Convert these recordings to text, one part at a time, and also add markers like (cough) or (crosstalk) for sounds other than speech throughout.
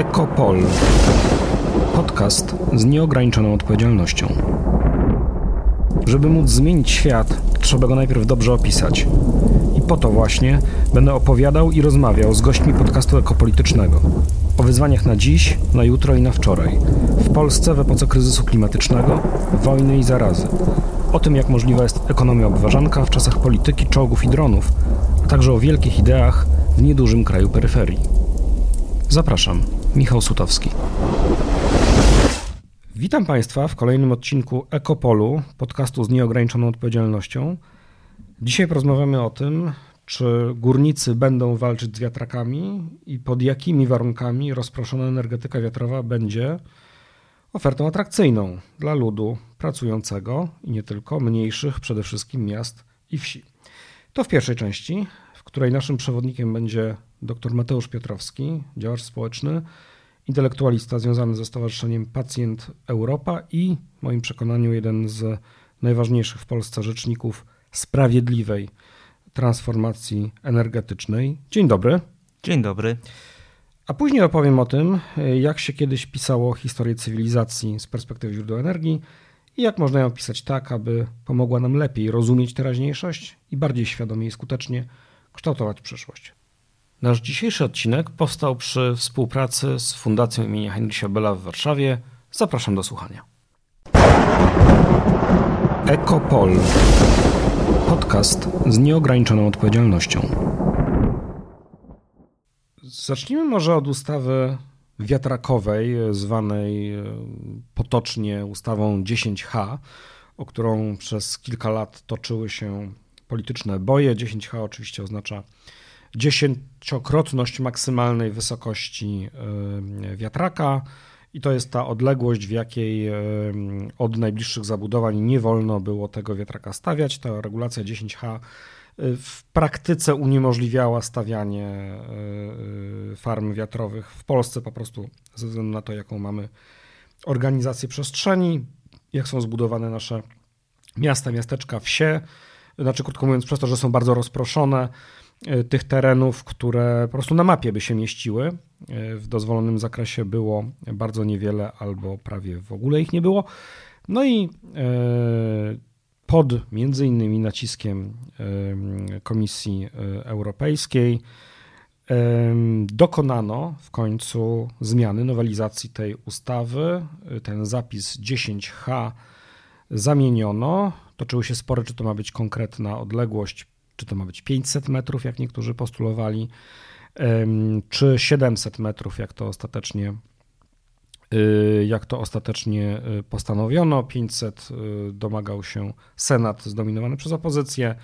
Ekopol. Podcast z nieograniczoną odpowiedzialnością. Żeby móc zmienić świat, trzeba go najpierw dobrze opisać. I po to właśnie będę opowiadał i rozmawiał z gośćmi podcastu ekopolitycznego. O wyzwaniach na dziś, na jutro i na wczoraj. W Polsce w epoce kryzysu klimatycznego, wojny i zarazy. O tym, jak możliwa jest ekonomia obważanka w czasach polityki, czołgów i dronów, a także o wielkich ideach w niedużym kraju peryferii. Zapraszam, Michał Sutowski. Witam Państwa w kolejnym odcinku Ekopolu, podcastu z nieograniczoną odpowiedzialnością. Dzisiaj porozmawiamy o tym, czy górnicy będą walczyć z wiatrakami i pod jakimi warunkami rozproszona energetyka wiatrowa będzie ofertą atrakcyjną dla ludu pracującego i nie tylko, mniejszych przede wszystkim miast i wsi. To w pierwszej części, w której naszym przewodnikiem będzie dr Mateusz Piotrowski, działacz społeczny, intelektualista związany ze Stowarzyszeniem Pacjent Europa i w moim przekonaniu jeden z najważniejszych w Polsce rzeczników sprawiedliwej transformacji energetycznej. Dzień dobry. Dzień dobry. A później opowiem o tym, jak się kiedyś pisało historię cywilizacji z perspektywy źródeł energii i jak można ją pisać tak, aby pomogła nam lepiej rozumieć teraźniejszość i bardziej świadomie i skutecznie kształtować przyszłość. Nasz dzisiejszy odcinek powstał przy współpracy z Fundacją imienia Heinricha Bella w Warszawie. Zapraszam do słuchania. Ekopol. Podcast z nieograniczoną odpowiedzialnością. Zacznijmy może od ustawy wiatrakowej, zwanej e, potocznie ustawą 10H, o którą przez kilka lat toczyły się polityczne boje. 10H oczywiście oznacza dziesięciokrotność maksymalnej wysokości e, wiatraka. I to jest ta odległość, w jakiej e, od najbliższych zabudowań nie wolno było tego wiatraka stawiać. Ta regulacja 10H e, w praktyce uniemożliwiała stawianie farm wiatrowych w Polsce po prostu ze względu na to, jaką mamy organizację przestrzeni, jak są zbudowane nasze miasta, miasteczka, wsie. Znaczy, krótko mówiąc, przez to, że są bardzo rozproszone, tych terenów, które po prostu na mapie by się mieściły. E, w dozwolonym zakresie było bardzo niewiele albo prawie w ogóle ich nie było. No i e, pod między innymi naciskiem Komisji Europejskiej dokonano w końcu zmiany, nowelizacji tej ustawy. Ten zapis 10H zamieniono. Toczyły się spory, czy to ma być konkretna odległość czy to ma być 500 metrów, jak niektórzy postulowali, czy 700 metrów, jak to ostatecznie y, jak to ostatecznie y, postanowiono. 500 y, domagał się Senat zdominowany przez opozycję,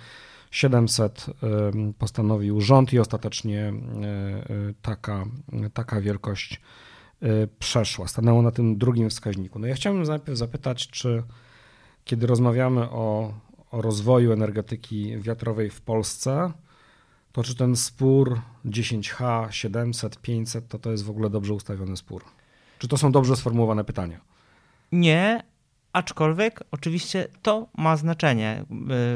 700 postanowił rząd i ostatecznie taka, taka wielkość przeszła. Stanęło na tym drugim wskaźniku. No ja chciałbym najpierw zapytać, czy kiedy rozmawiamy o o rozwoju energetyki wiatrowej w Polsce, to czy ten spór 10H, 700, 500 to to jest w ogóle dobrze ustawiony spór? Czy to są dobrze sformułowane pytania? Nie, aczkolwiek oczywiście to ma znaczenie.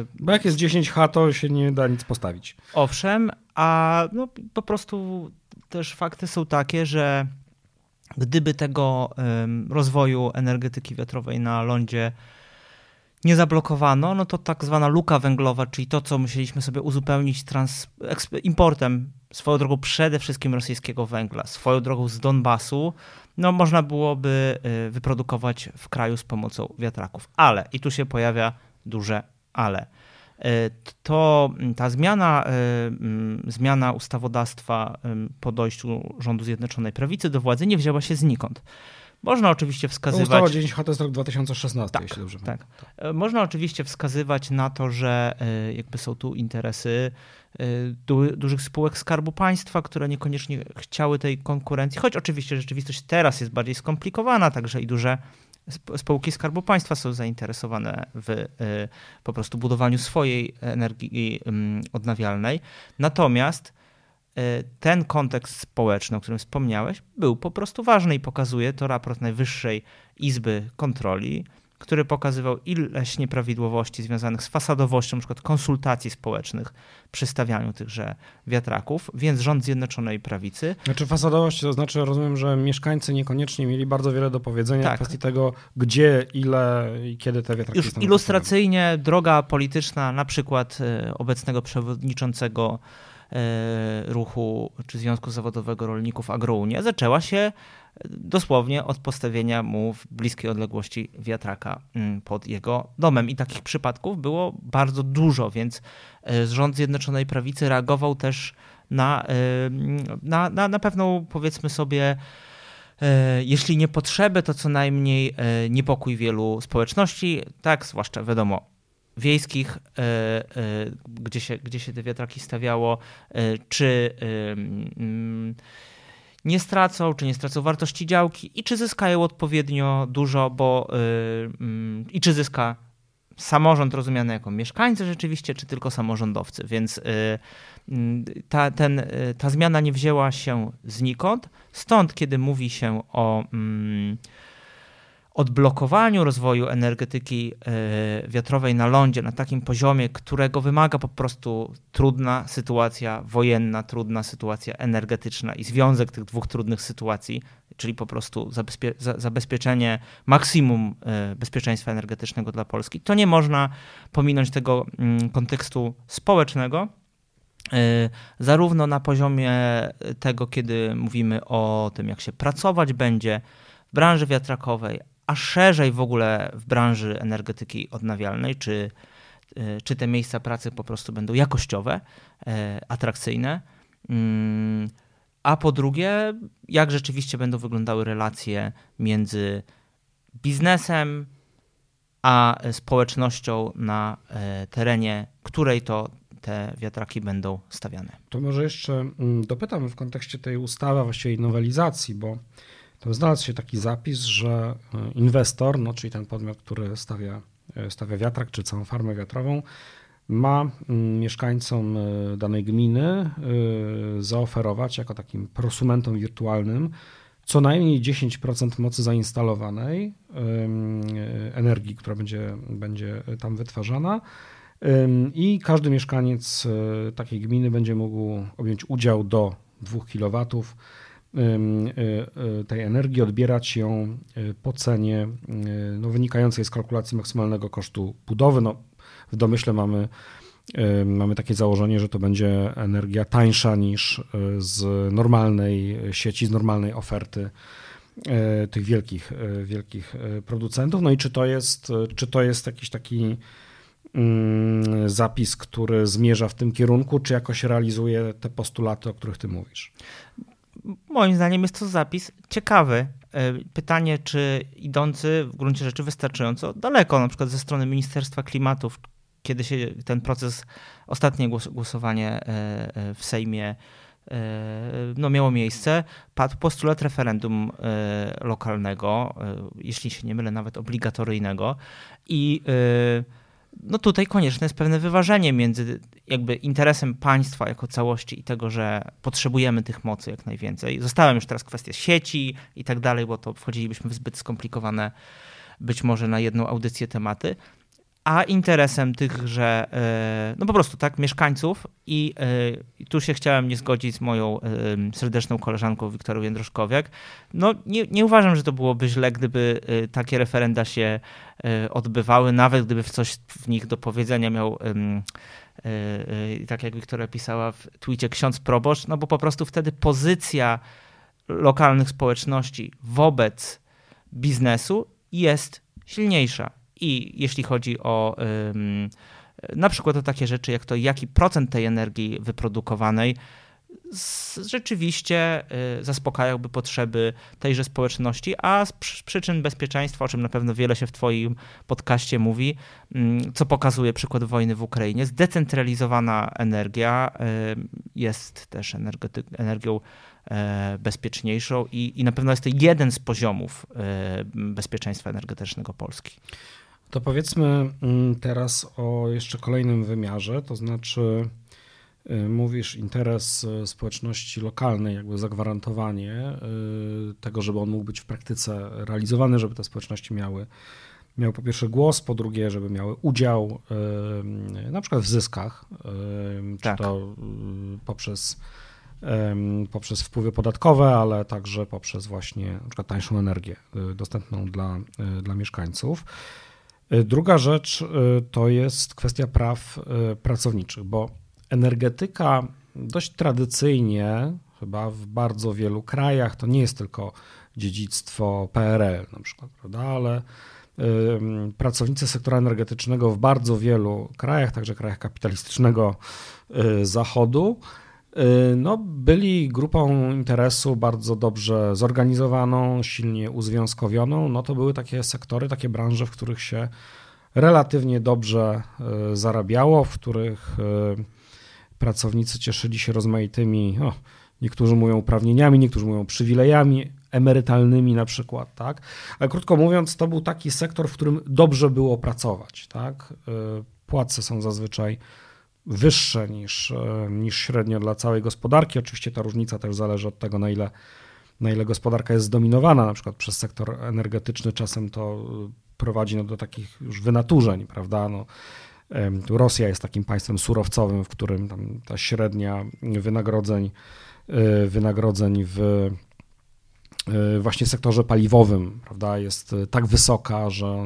Y, Bo jak jest 10H, to się nie da nic postawić. Owszem, a no, po prostu też fakty są takie, że gdyby tego rozwoju energetyki wiatrowej na lądzie nie zablokowano, no to tak zwana luka węglowa, czyli to, co musieliśmy sobie uzupełnić trans, importem swoją drogą przede wszystkim rosyjskiego węgla, swoją drogą z Donbasu, no można byłoby y, wyprodukować w kraju z pomocą wiatraków. Ale, i tu się pojawia duże ale. Y, to ta zmiana, y, mm, zmiana ustawodawstwa po dojściu rządu Zjednoczonej Prawicy do władzy nie wzięła się znikąd. Można oczywiście wskazywać. Ustawa 10H to jest rok 2016, tak, jeśli dobrze tak. tak. Można oczywiście wskazywać na to, że e, jakby są tu interesy e, du dużych spółek Skarbu Państwa, które niekoniecznie chciały tej konkurencji, choć oczywiście rzeczywistość teraz jest bardziej skomplikowana, także i duże spółki Skarbu Państwa są zainteresowane w po prostu budowaniu swojej energii mm, odnawialnej. Natomiast ten kontekst społeczny, o którym wspomniałeś, był po prostu ważny i pokazuje to raport Najwyższej Izby Kontroli, który pokazywał ileś nieprawidłowości związanych z fasadowością, np. konsultacji społecznych przy stawianiu tychże wiatraków, więc rząd Zjednoczonej Prawicy. Znaczy fasadowość to znaczy, rozumiem, że mieszkańcy niekoniecznie mieli bardzo wiele do powiedzenia tak. w kwestii tego, gdzie, ile i kiedy te wiatraki Już ilustracyjnie droga polityczna na przykład e, obecnego przewodniczącego e, ruchu czy Związku Zawodowego Rolników Agrounia zaczęła się dosłownie od postawienia mu w bliskiej odległości wiatraka mm, pod jego domem. I takich przypadków było bardzo dużo, więc e, rząd Zjednoczonej Prawicy reagował też na, e, na, na, na pewną, powiedzmy sobie, e, jeśli nie potrzebę, to co najmniej niepokój wielu społeczności, tak, zwłaszcza wiadomo, wiejskich, gdzie się, gdzie się te wiatraki stawiało, czy mm, nie stracą, czy nie stracą wartości działki i czy zyskają odpowiednio dużo, bo yy, i czy zyska samorząd rozumiany jako mieszkańcy rzeczywiście, czy tylko samorządowcy. Więc yy, ta, ten, ta zmiana nie wzięła się znikąd. Stąd, kiedy mówi się o. Odblokowaniu rozwoju energetyki e, wiatrowej na lądzie na takim poziomie, którego wymaga po prostu trudna sytuacja wojenna, trudna sytuacja energetyczna i związek tych dwóch trudnych sytuacji, czyli po prostu zabezpie zabezpieczenie maksimum e, bezpieczeństwa energetycznego dla Polski, to nie można pominąć tego mm, kontekstu społecznego, e, zarówno na poziomie tego, kiedy mówimy o tym, jak się pracować będzie w branży wiatrakowej, a szerzej w ogóle w branży energetyki odnawialnej, czy, e, czy te miejsca pracy po prostu będą jakościowe, e, atrakcyjne. Mm, a po drugie, jak rzeczywiście będą wyglądały relacje między biznesem a społecznością na e, terenie, której to te wiatraki będą stawiane. To może jeszcze mm, dopytam w kontekście tej ustawy, a właściwie nowelizacji, bo to znalazł się taki zapis, że e, inwestor, no, czyli ten podmiot, który stawia, e, stawia wiatrak czy całą farmę wiatrową, ma mm, mieszkańcom e, danej gminy zaoferować jako takim prosumentom wirtualnym co najmniej 10% mocy zainstalowanej energii, która będzie, będzie tam wytwarzana. I każdy mieszkaniec takiej gminy będzie mógł objąć udział do 2 kW Y, y, tej energii, odbierać ją y, po cenie no, wynikającej z kalkulacji maksymalnego kosztu budowy. No, w domyśle mamy, mamy takie założenie, że to będzie energia tańsza niż z normalnej sieci, z normalnej oferty tych wielkich, wielkich producentów. No i czy to jest, czy to jest jakiś taki mm, zapis, który zmierza w tym kierunku, czy jakoś realizuje te postulaty, o których ty mówisz? Moim zdaniem jest to zapis ciekawy. E, pytanie, czy idący w gruncie rzeczy wystarczająco daleko, na przykład ze strony Ministerstwa Klimatu, kiedy się ten proces, ostatnie głosowanie e, e, w Sejmie no, miało miejsce, padł postulat referendum lokalnego, jeśli się nie mylę, nawet obligatoryjnego i no tutaj konieczne jest pewne wyważenie między jakby interesem państwa jako całości i tego, że potrzebujemy tych mocy jak najwięcej. Zostałem już teraz kwestia sieci i tak dalej, bo to wchodzilibyśmy w zbyt skomplikowane być może na jedną audycję tematy, a interesem tychże, e, no po prostu tak, mieszkańców. I e, tu się chciałem nie zgodzić z moją e, serdeczną koleżanką Wiktorią Jędroszkowiak. No nie, nie uważam, że to byłoby źle, gdyby takie referenda się odbywały, nawet gdyby coś w nich do powiedzenia miał tak jak Wiktoria pisała w twicie ksiądz proboszcz, no bo po prostu wtedy pozycja lokalnych społeczności wobec biznesu jest silniejsza i jeśli chodzi o na przykład o takie rzeczy, jak to jaki procent tej energii wyprodukowanej rzeczywiście y, zaspokajałby potrzeby tejże społeczności, a z przyczyn bezpieczeństwa, o czym na pewno wiele się w Twoim podcaście mówi, co pokazuje przykład wojny w Ukrainie, zdecentralizowana energia jest też energią e, bezpieczniejszą i, i na pewno jest to jeden z poziomów e, bezpieczeństwa energetycznego Polski. To powiedzmy mm, teraz o jeszcze kolejnym wymiarze, to znaczy y, mówisz interes y, społeczności lokalnej, jakby zagwarantowanie y, tego, żeby on mógł być w praktyce realizowany, żeby te społeczności miały miały po pierwsze głos, po drugie, żeby miały udział na przykład w zyskach, czy tak. to poprzez, poprzez wpływy podatkowe, ale także poprzez właśnie na przykład tańszą energię dostępną dla, dla mieszkańców. Druga rzecz to jest kwestia praw pracowniczych, bo energetyka dość tradycyjnie, chyba w bardzo wielu krajach, to nie jest tylko dziedzictwo PRL na przykład, prawda, ale pracownicy sektora energetycznego w bardzo wielu krajach, także krajach kapitalistycznego y, Zachodu, y, no, byli grupą interesu bardzo dobrze zorganizowaną, silnie uzwiązkowioną. No, to były takie sektory, takie branże, w których się relatywnie dobrze y, zarabiało, w których pracownicy cieszyli się rozmaitymi, o, niektórzy mówią uprawnieniami, niektórzy mówią przywilejami emerytalnymi na przykład, tak? Ale krótko mówiąc, to był taki sektor, w którym dobrze było pracować, tak? Y, płace są zazwyczaj wyższe niż, y, niż średnio dla całej gospodarki. Oczywiście ta różnica też zależy od tego, na ile, na ile gospodarka jest zdominowana, na przykład przez sektor energetyczny. Czasem to y, prowadzi no, do takich już wynaturzeń, prawda? No, Rosja jest takim państwem surowcowym, w którym ta średnia wynagrodzeń, y, wynagrodzeń w właśnie sektorze paliwowym prawda, jest tak wysoka, że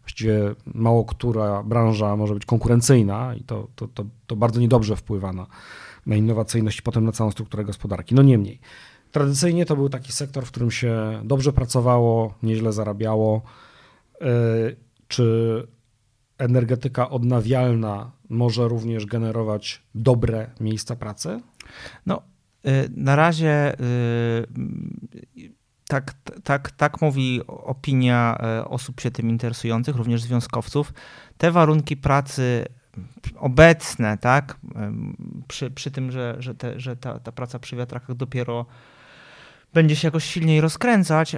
właściwie mało która branża może być konkurencyjna i to, to, to, to bardzo niedobrze wpływa na, na innowacyjność i potem na całą strukturę gospodarki. No niemniej, tradycyjnie to był taki sektor, w którym się dobrze pracowało, nieźle zarabiało. Y, czy energetyka odnawialna może również generować dobre miejsca pracy? No, y, na razie y, tak, tak, tak mówi opinia y, osób się tym interesujących, również związkowców. Te warunki pracy obecne, tak, przy, przy tym, że, że, te, że ta, ta praca przy wiatrakach dopiero będzie się jakoś silniej rozkręcać,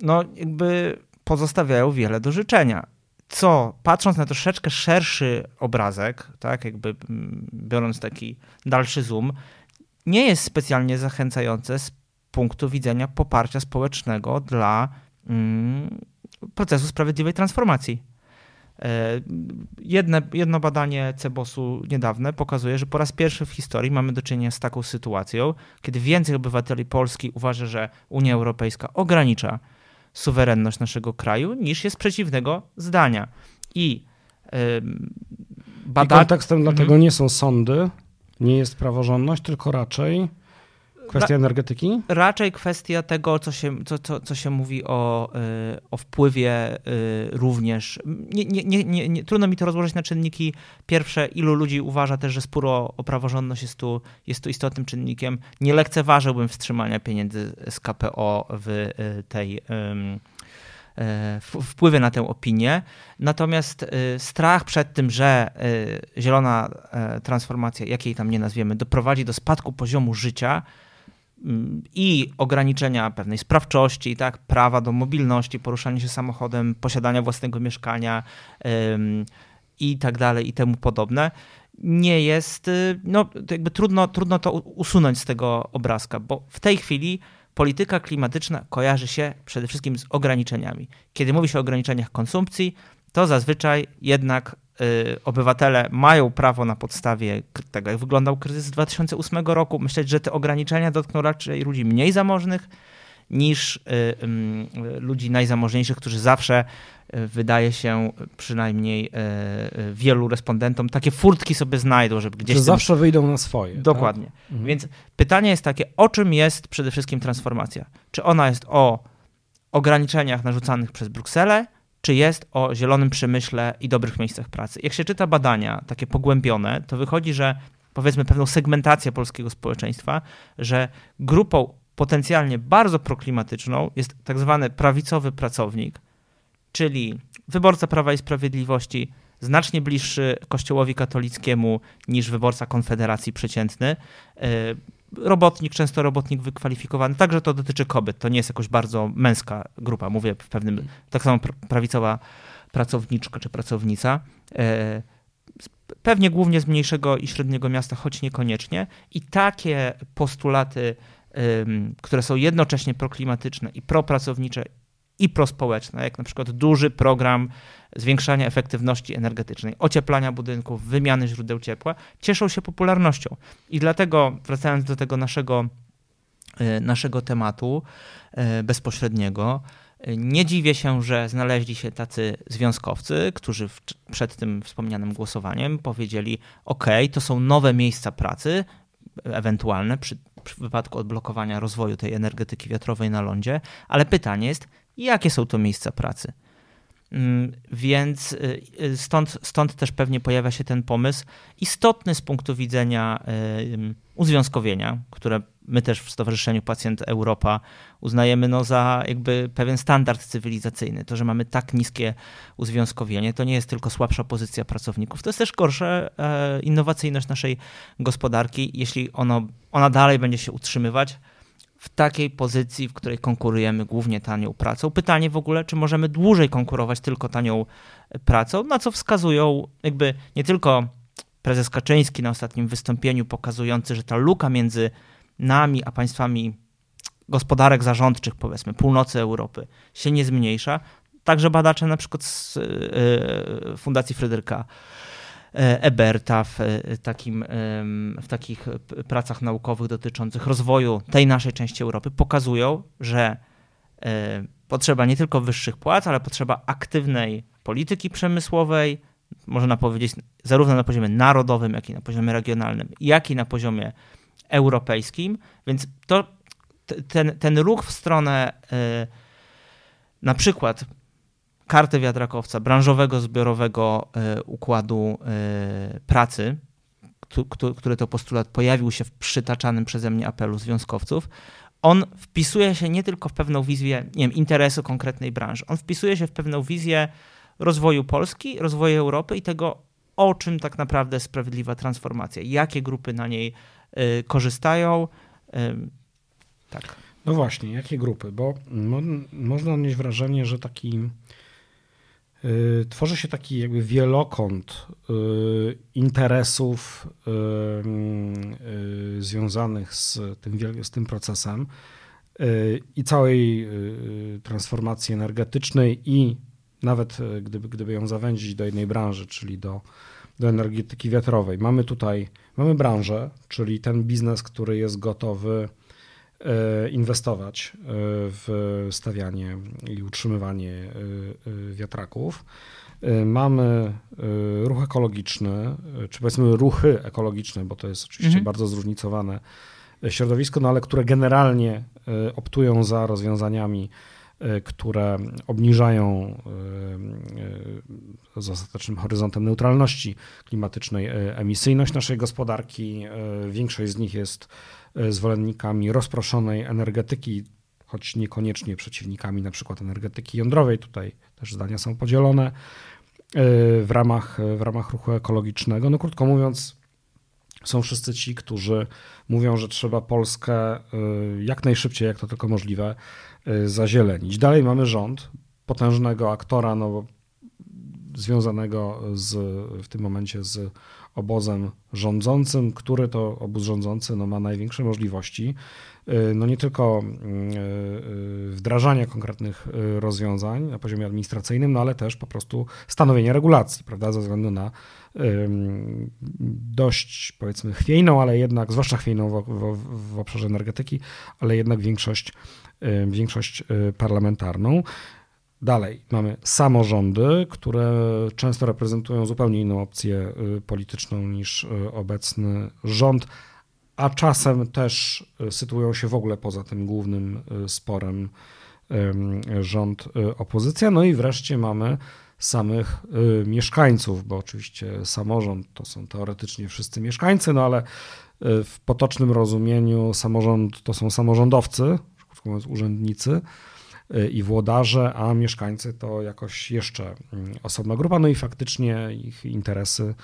no jakby pozostawiają wiele do życzenia. Co, patrząc na troszeczkę szerszy obrazek, tak, jakby mm, biorąc taki dalszy zoom, nie jest specjalnie zachęcające z punktu widzenia poparcia społecznego dla mm, procesu sprawiedliwej transformacji. E, jedne, jedno badanie Cebosu niedawne pokazuje, że po raz pierwszy w historii mamy do czynienia z taką sytuacją, kiedy więcej obywateli Polski uważa, że Unia Europejska ogranicza suwerenność naszego kraju, niż jest przeciwnego zdania. I, yy, bada... I kontekstem mhm. dlatego nie są sądy, nie jest praworządność, tylko raczej Kwestia energetyki? Raczej kwestia tego, co się, co, co, co się mówi o, y, o wpływie y, również. Nie, nie, nie, nie, trudno mi to rozłożyć na czynniki. Pierwsze, ilu ludzi uważa też, że spór o, o praworządność jest tu, jest tu istotnym czynnikiem. Nie lekceważyłbym wstrzymania pieniędzy z KPO w y, tej wpływie na tę opinię. Natomiast strach przed tym, że zielona transformacja, jakiej tam nie nazwiemy, doprowadzi do spadku poziomu życia, i ograniczenia pewnej sprawczości, tak, prawa do mobilności, poruszania się samochodem, posiadania własnego mieszkania i tak dalej i temu podobne, nie jest, y, no jakby trudno, trudno to usunąć z tego obrazka, bo w tej chwili polityka klimatyczna kojarzy się przede wszystkim z ograniczeniami. Kiedy mówi się o ograniczeniach konsumpcji, to zazwyczaj jednak obywatele mają prawo na podstawie tego, jak wyglądał kryzys z 2008 roku, myśleć, że te ograniczenia dotkną raczej ludzi mniej zamożnych niż y, ludzi najzamożniejszych, którzy zawsze y, wydaje się przynajmniej wielu respondentom takie furtki sobie znajdą, żeby gdzieś. Że zawsze wyjdą na swoje. Tak? Dokładnie. Tak? Mhm. Więc pytanie jest takie, o czym jest przede wszystkim transformacja? Czy ona jest o ograniczeniach narzucanych przez Brukselę, czy jest o zielonym przemyśle i dobrych miejscach pracy. Jak się czyta badania takie pogłębione, to wychodzi, że powiedzmy pewną segmentację polskiego społeczeństwa, że grupą potencjalnie bardzo proklimatyczną jest tak zwany prawicowy pracownik, czyli wyborca Prawa i Sprawiedliwości, znacznie bliższy Kościołowi katolickiemu niż wyborca Konfederacji przeciętny, e, robotnik, często robotnik wykwalifikowany. Także to dotyczy kobiet. To nie jest jakoś bardzo męska grupa. Mówię w pewnym, tak samo prawicowa pracowniczka czy pracownica. E, pewnie głównie z mniejszego i średniego miasta, choć niekoniecznie. I takie postulaty, które są jednocześnie proklimatyczne i propracownicze i prospołeczne, jak na przykład duży program zwiększania efektywności energetycznej, ocieplania budynków, wymiany źródeł ciepła, cieszą się popularnością. I dlatego, wracając do tego naszego, e, naszego tematu e, bezpośredniego, e, nie dziwię się, że znaleźli się tacy związkowcy, którzy w, przed tym wspomnianym głosowaniem powiedzieli: OK, to są nowe miejsca pracy, ewentualne przy, przy wypadku odblokowania rozwoju tej energetyki wiatrowej na lądzie, ale pytanie jest, jakie są to miejsca pracy? Mm, więc y, y, stąd, stąd też pewnie pojawia się ten pomysł, istotny z punktu widzenia y, uzwiązkowienia, które my też w Stowarzyszeniu Pacjent Europa uznajemy no za jakby pewien standard cywilizacyjny. To, że mamy tak niskie uzwiązkowienie, to nie jest tylko słabsza pozycja pracowników, to jest też gorsza e, innowacyjność naszej gospodarki. Jeśli ono, ona dalej będzie się utrzymywać, w takiej pozycji, w której konkurujemy głównie tanią pracą. Pytanie w ogóle, czy możemy dłużej konkurować tylko tanią pracą, na co wskazują jakby nie tylko prezes Kaczyński na ostatnim wystąpieniu, pokazujący, że ta luka między nami a państwami gospodarek zarządczych, powiedzmy, północy Europy się nie zmniejsza. Także badacze na przykład z e, Fundacji Fryderyka E, Eberta w, e, takim, w takich pracach naukowych dotyczących rozwoju tej naszej części Europy pokazują, że e, potrzeba nie tylko wyższych płac, ale potrzeba aktywnej polityki przemysłowej, można powiedzieć zarówno na poziomie narodowym, jak i na poziomie regionalnym, jak i na poziomie europejskim. Więc to, ten, ten ruch w stronę na przykład kartę wiatrakowca, branżowego, zbiorowego e, układu e, pracy, który to postulat pojawił się w przytaczanym przeze mnie apelu związkowców, on wpisuje się nie tylko w pewną wizję nie wiem, interesu konkretnej branży, on wpisuje się w pewną wizję rozwoju Polski, rozwoju Europy i tego, o czym tak naprawdę sprawiedliwa transformacja, jakie grupy na niej y, korzystają. Tak. No właśnie, jakie grupy? Bo mo można odnieść wrażenie, że taki tworzy się taki jakby wielokąt y, interesów y, związanych z tym, z tym procesem i całej transformacji energetycznej i nawet gdyby, gdyby ją zawęzić do jednej branży, czyli do, do energetyki wiatrowej. Mamy tutaj, mamy branżę, czyli ten biznes, który jest gotowy inwestować w stawianie i utrzymywanie wiatraków. Mamy ruch ekologiczny, czy powiedzmy ruchy ekologiczne, bo to jest oczywiście mhm. bardzo zróżnicowane środowisko, no ale które generalnie optują za rozwiązaniami, które obniżają z ostatecznym horyzontem neutralności klimatycznej emisyjność naszej gospodarki. Większość z nich jest zwolennikami rozproszonej energetyki, choć niekoniecznie przeciwnikami na przykład energetyki jądrowej. Tutaj też zdania są podzielone e, w ramach, w ramach ruchu ekologicznego. No krótko mówiąc, są wszyscy ci, którzy mówią, że trzeba Polskę e, jak najszybciej, jak to tylko możliwe, zazielenić. Dalej mamy rząd, potężnego aktora, no, związanego z, w tym momencie z obozem rządzącym, który to obóz rządzący no, ma największe możliwości y, no nie tylko y, y, wdrażania konkretnych rozwiązań na poziomie administracyjnym, no ale też po prostu stanowienia regulacji, prawda, ze względu na dość powiedzmy chwiejną, ale jednak, zwłaszcza chwiejną w, w, w obszarze energetyki, ale jednak większość, większość parlamentarną. Dalej mamy samorządy, które często reprezentują zupełnie inną opcję polityczną niż obecny rząd, a czasem też y, sytuują się w ogóle poza tym głównym sporem rząd-opozycja. No i wreszcie mamy samych mieszkańców, bo oczywiście samorząd to są teoretycznie wszyscy mieszkańcy, no ale w potocznym rozumieniu samorząd to są samorządowcy, mówiąc urzędnicy Y, i włodarze, a mieszkańcy to jakoś jeszcze mm, osobna grupa. No i faktycznie ich interesy y,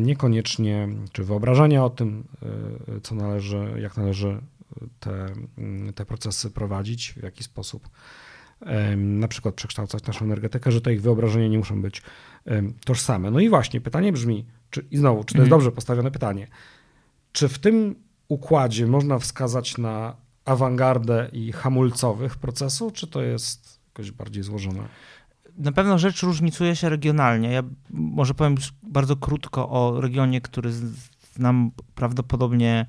niekoniecznie, czy wyobrażenia o tym, y, co należy, jak należy te, mm, te procesy prowadzić, w jaki sposób na przykład przekształcać naszą energetykę, że te ich wyobrażenia nie muszą być tożsame. No i właśnie pytanie brzmi, czy, i znowu, czy to jest mhm. dobrze postawione pytanie, czy w tym układzie można wskazać na awangardę i hamulcowych procesu, czy to jest jakoś bardziej złożone? Na pewno rzecz różnicuje się regionalnie. Ja może powiem bardzo krótko o regionie, który znam prawdopodobnie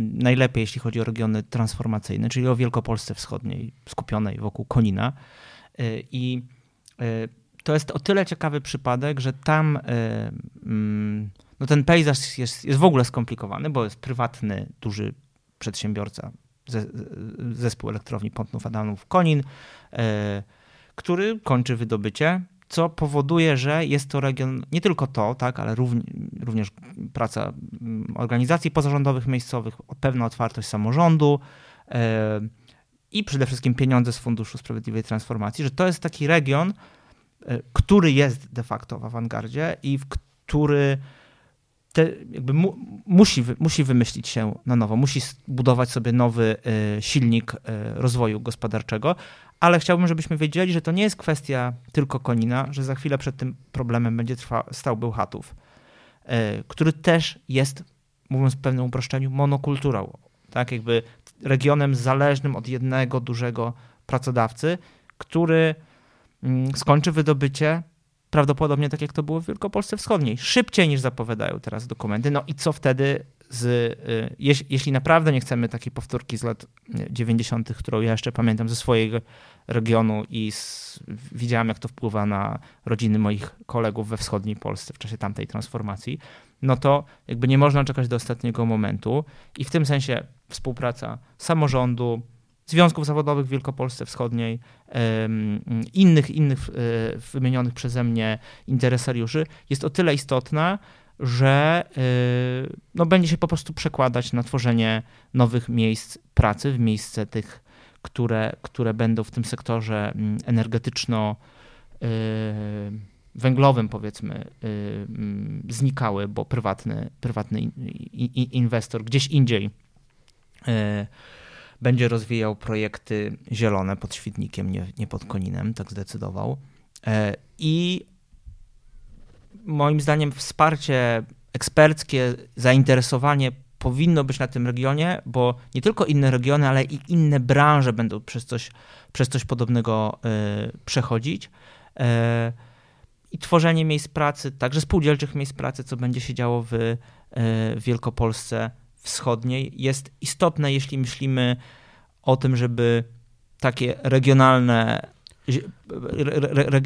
najlepiej, jeśli chodzi o regiony transformacyjne, czyli o Wielkopolsce Wschodniej, skupionej wokół Konina. Y, I y, to jest o tyle ciekawy przypadek, że tam y, mm, no ten pejzaż jest, jest w ogóle skomplikowany, bo jest prywatny, duży przedsiębiorca, zespół elektrowni Pątnów Adamów Konin, który kończy wydobycie, co powoduje, że jest to region, nie tylko to, tak, ale również praca mm, organizacji pozarządowych miejscowych, pewna otwartość samorządu i przede wszystkim pieniądze z Funduszu Sprawiedliwej Transformacji, że to jest taki region, e, który jest de facto w awangardzie i w który te, jakby mu, musi, musi wymyślić się na nowo, musi budować sobie nowy e, silnik e, rozwoju gospodarczego, ale chciałbym, żebyśmy wiedzieli, że to nie jest kwestia tylko Konina, że za chwilę przed tym problemem będzie trwa, stał Bełchatów, który też jest, mówiąc w pewnym uproszczeniu, monokulturą. Tak, jakby regionem zależnym od jednego dużego pracodawcy, który mm, skończy wydobycie prawdopodobnie tak jak to było w Wielkopolsce Wschodniej, szybciej niż zapowiadają teraz dokumenty. No i co wtedy z, y, jeśli naprawdę nie chcemy takiej powtórki z lat 90., którą ja jeszcze pamiętam ze swojego regionu i z, widziałem, jak to wpływa na rodziny moich kolegów we wschodniej Polsce w czasie tamtej transformacji, no to jakby nie można czekać do ostatniego momentu i w tym sensie współpraca samorządu, związków zawodowych w Wielkopolsce Wschodniej, innych, innych e, wymienionych przeze mnie interesariuszy. Jest o tyle istotna, że e, no, będzie się po prostu przekładać na tworzenie nowych miejsc pracy w miejsce tych, które, które będą w tym sektorze mm, energetyczno e, węglowym powiedzmy mm, znikały, bo prywatny, prywatny inwestor gdzieś indziej będzie rozwijał projekty zielone pod Świdnikiem, nie, nie pod Koninem, tak zdecydował. E, I moim zdaniem wsparcie eksperckie, zainteresowanie powinno być na tym regionie, bo nie tylko inne regiony, ale i inne branże będą przez coś, przez coś podobnego e, przechodzić. I tworzenie miejsc pracy, także spółdzielczych miejsc pracy, co będzie się działo w Wielkopolsce, wschodniej jest istotne, jeśli myślimy o tym, żeby takie regionalne,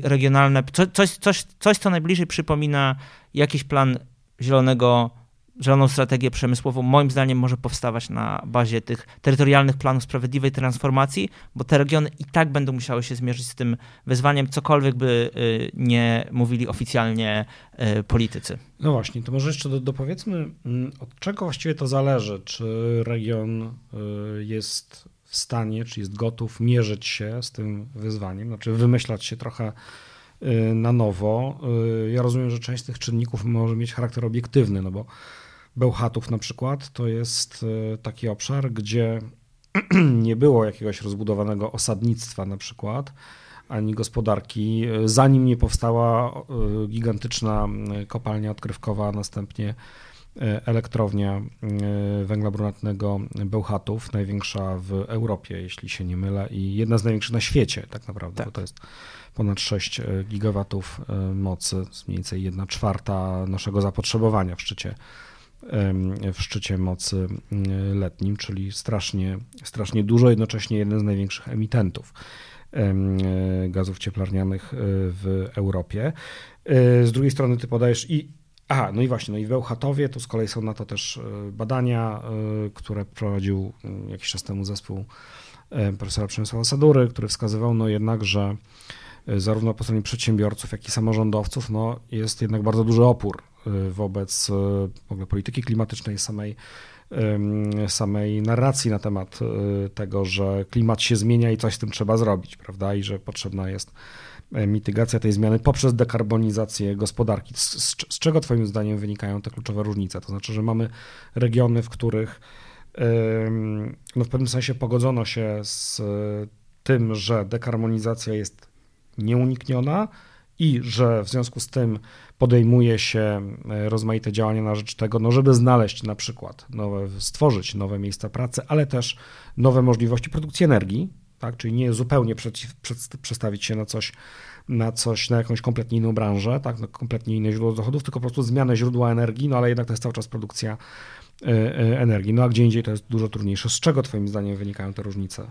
regionalne coś, coś, coś, co najbliżej przypomina jakiś plan zielonego zieloną strategię przemysłową, moim zdaniem, może powstawać na bazie tych terytorialnych planów sprawiedliwej transformacji, bo te regiony i tak będą musiały się zmierzyć z tym wyzwaniem, cokolwiek by y, nie mówili oficjalnie y, politycy. No właśnie, to może jeszcze do, dopowiedzmy, mm, od czego właściwie to zależy, czy region y, jest w stanie, czy jest gotów mierzyć się z tym wyzwaniem, znaczy wymyślać się trochę na nowo. Ja rozumiem, że część z tych czynników może mieć charakter obiektywny, no bo Bełchatów na przykład to jest e, taki obszar, gdzie (clears throat) nie było jakiegoś rozbudowanego osadnictwa na przykład, ani gospodarki, e, zanim nie powstała e, gigantyczna kopalnia odkrywkowa, a następnie elektrownia węgla brunatnego Bełchatów, największa w Europie, jeśli się nie mylę, i jedna z największych na świecie tak naprawdę, tak. bo to jest ponad 6 gigawatów mocy, mniej więcej 1 czwarta naszego zapotrzebowania w szczycie w szczycie mocy letnim, czyli strasznie, strasznie dużo, jednocześnie jeden z największych emitentów gazów cieplarnianych e, w Europie. E, z drugiej strony ty podajesz i Aha, no i właśnie, no i w Bełchatowie to z kolei są na to też e, badania, które prowadził jakiś czas temu zespół profesora Przemysława Sadury, który wskazywał no jednak, że zarówno po stronie przedsiębiorców, jak i samorządowców no jest jednak bardzo duży opór Y, wobec y, w ogóle polityki klimatycznej, samej, samej narracji na temat tego, że klimat się zmienia i coś z tym trzeba zrobić, prawda? I że potrzebna jest e, mitygacja tej zmiany poprzez dekarbonizację gospodarki. Z, z, z czego Twoim zdaniem wynikają te kluczowe różnice? To znaczy, że mamy regiony, w których no w pewnym sensie pogodzono się z tym, że dekarbonizacja jest nieunikniona i że w związku z tym podejmuje się e, rozmaite działania na rzecz tego, no żeby znaleźć na przykład nowe, stworzyć nowe miejsca pracy, ale też nowe możliwości produkcji energii, tak? czyli nie zupełnie przestawić się na coś, na coś, na jakąś kompletnie inną branżę, tak? kompletnie inne źródło dochodów, tylko po prostu zmianę źródła energii, no ale jednak to jest cały czas produkcja e, e, energii. No a gdzie indziej to jest dużo trudniejsze. Z czego Twoim zdaniem wynikają te różnice?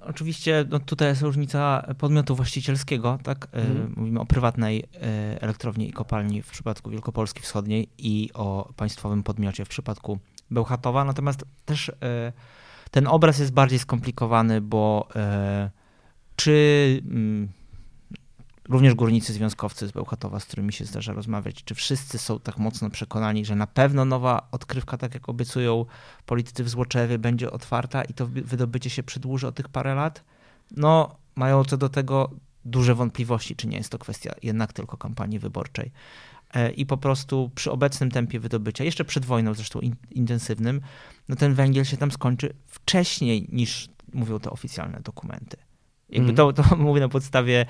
Oczywiście no tutaj jest różnica podmiotu właścicielskiego, tak? Mhm. Mówimy o prywatnej e, elektrowni i kopalni w przypadku Wielkopolski Wschodniej i o państwowym podmiocie w przypadku Bełchatowa. Natomiast też e, ten obraz jest bardziej skomplikowany, bo e, czy mm, również górnicy związkowcy z Bełchatowa, z którymi się zdarza rozmawiać, czy wszyscy są tak mocno przekonani, że na pewno nowa odkrywka, tak jak obiecują politycy w Złoczewie, będzie otwarta i to wydobycie się przedłuży o tych parę lat? No, mają co do tego duże wątpliwości, czy nie jest to kwestia jednak tylko kampanii wyborczej. E, I po prostu przy obecnym tempie wydobycia, jeszcze przed wojną zresztą in, intensywnym, no ten węgiel się tam skończy wcześniej niż mówią te oficjalne dokumenty. Jakby to, to (laughs) mówię na podstawie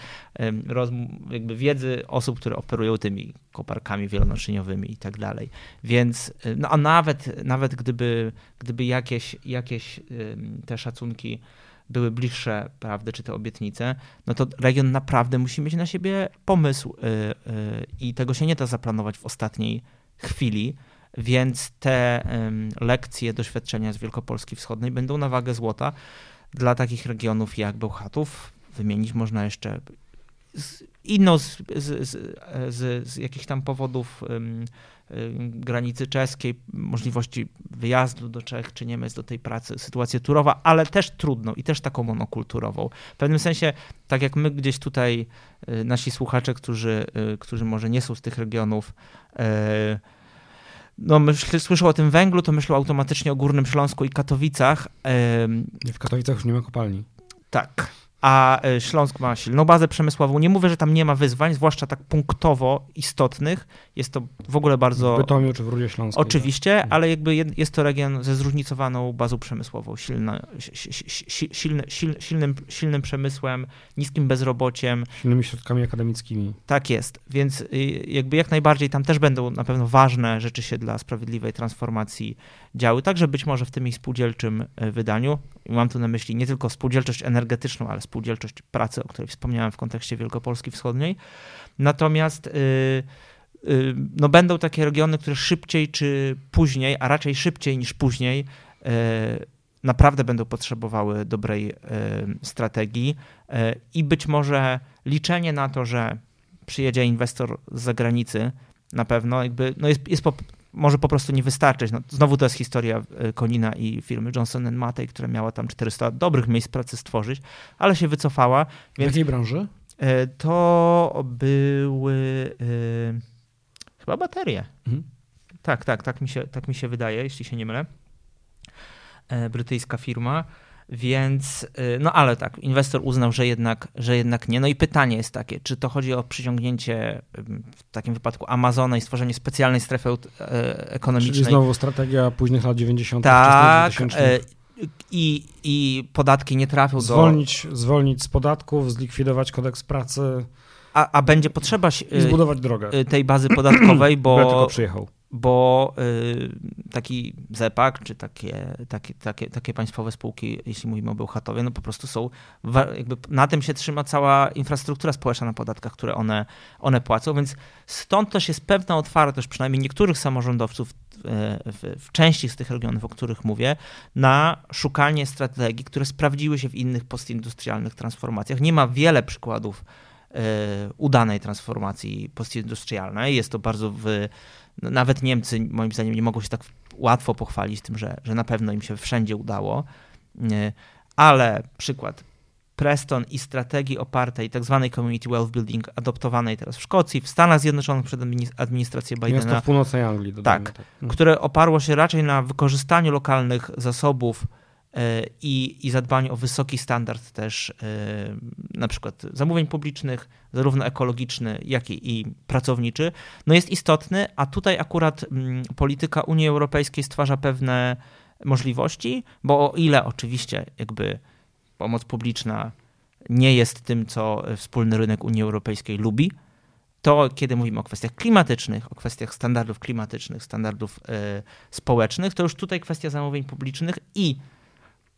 jakby wiedzy osób, które operują tymi koparkami wielonaczyniowymi i tak dalej. Więc, no a nawet, nawet gdyby, gdyby jakieś, jakieś te szacunki były bliższe prawdy, czy te obietnice, no to region naprawdę musi mieć na siebie pomysł y, y, i tego się nie da zaplanować w ostatniej chwili. Więc te lekcje, doświadczenia z Wielkopolski Wschodniej będą na wagę złota dla takich regionów jak Bełchatów. Wymienić można jeszcze inną z, z, z, z, jakichś tam powodów um, granicy czeskiej, możliwości wyjazdu do Czech czy Niemiec do tej pracy, sytuację turowa, ale też trudną i też taką monokulturową. W pewnym sensie, tak jak my gdzieś tutaj, y, nasi słuchacze, którzy, y, którzy może nie są z tych regionów, no, myśl, słyszą o tym węglu, to myślą automatycznie o Górnym Śląsku i Katowicach. W Katowicach już nie ma kopalni. Tak a e, Śląsk ma silną bazę przemysłową. Nie mówię, że tam nie ma wyzwań, zwłaszcza tak punktowo istotnych. Jest to w ogóle bardzo... W Bytomiu czy w Rudzie Śląskiej. Oczywiście, tak. ale jakby jest to region ze zróżnicowaną bazą przemysłową, silna, silny, silnym, silnym przemysłem, niskim bezrobociem. Silnymi środkami akademickimi. Tak jest, więc y, jakby jak najbardziej tam też będą na pewno ważne rzeczy się dla sprawiedliwej transformacji działy, także być może w tym ich spółdzielczym e, wydaniu. Mam tu na myśli nie tylko spółdzielczość energetyczną, ale spółdzielczość pracy, o której wspomniałem w kontekście Wielkopolski Wschodniej. Natomiast yy, yy, no będą takie regiony, które szybciej czy później, a raczej szybciej niż później, yy, naprawdę będą potrzebowały dobrej y, strategii i być może liczenie na to, że przyjedzie inwestor z zagranicy, na pewno jakby, no jest, jest po, może po prostu nie wystarczyć. No, znowu to jest historia e, Konina i firmy Johnson Matej, która miała tam 400 dobrych miejsc pracy stworzyć, ale się wycofała. W jakiej branży? E, to były y, chyba baterie. Mhm. Tak, tak, tak mi, się, tak mi się wydaje, jeśli się nie mylę. Brytyjska firma. Więc, y, no ale tak, inwestor uznał, że jednak, że jednak nie. No i pytanie jest takie, czy to chodzi o przyciągnięcie w takim wypadku Amazona i stworzenie specjalnej strefy e, ekonomicznej. Czyli znowu strategia późnych lat 90. Tak, e, i, i podatki nie trafią zwolnić, do... Zwolnić z podatków, zlikwidować kodeks pracy. A, a będzie potrzeba I zbudować drogę. tej bazy podatkowej, (clears throat) bo... Ja tylko przyjechał bo y, taki ZEPAK, czy takie, takie, takie, takie państwowe spółki, jeśli mówimy o Bełchatowie, no po prostu są, jakby na tym się trzyma cała infrastruktura społeczna na podatkach, które one, one płacą, więc stąd też jest pewna otwartość, przynajmniej niektórych samorządowców w, w części z tych regionów, o których mówię, na szukanie strategii, które sprawdziły się w innych postindustrialnych transformacjach. Nie ma wiele przykładów y, udanej transformacji postindustrialnej. Jest to bardzo w no, nawet Niemcy, moim zdaniem, nie mogą się tak łatwo pochwalić tym, że, że na pewno im się wszędzie udało. Ale przykład Preston i strategii opartej tak zwanej community wealth building adoptowanej teraz w Szkocji, w Stanach Zjednoczonych przez administrację Bidena. Miasto w północnej Anglii. Tak, tak, które oparło się raczej na wykorzystaniu lokalnych zasobów E, i, i zadbanie o wysoki standard też e, na przykład zamówień publicznych, zarówno ekologiczny, jak i, i pracowniczy, no jest istotny, a tutaj akurat mm, polityka Unii Europejskiej stwarza pewne możliwości, bo o ile oczywiście jakby pomoc publiczna nie jest tym, co wspólny rynek Unii Europejskiej lubi, to kiedy mówimy o kwestiach klimatycznych, o kwestiach standardów klimatycznych, standardów y, społecznych, to już tutaj kwestia zamówień publicznych i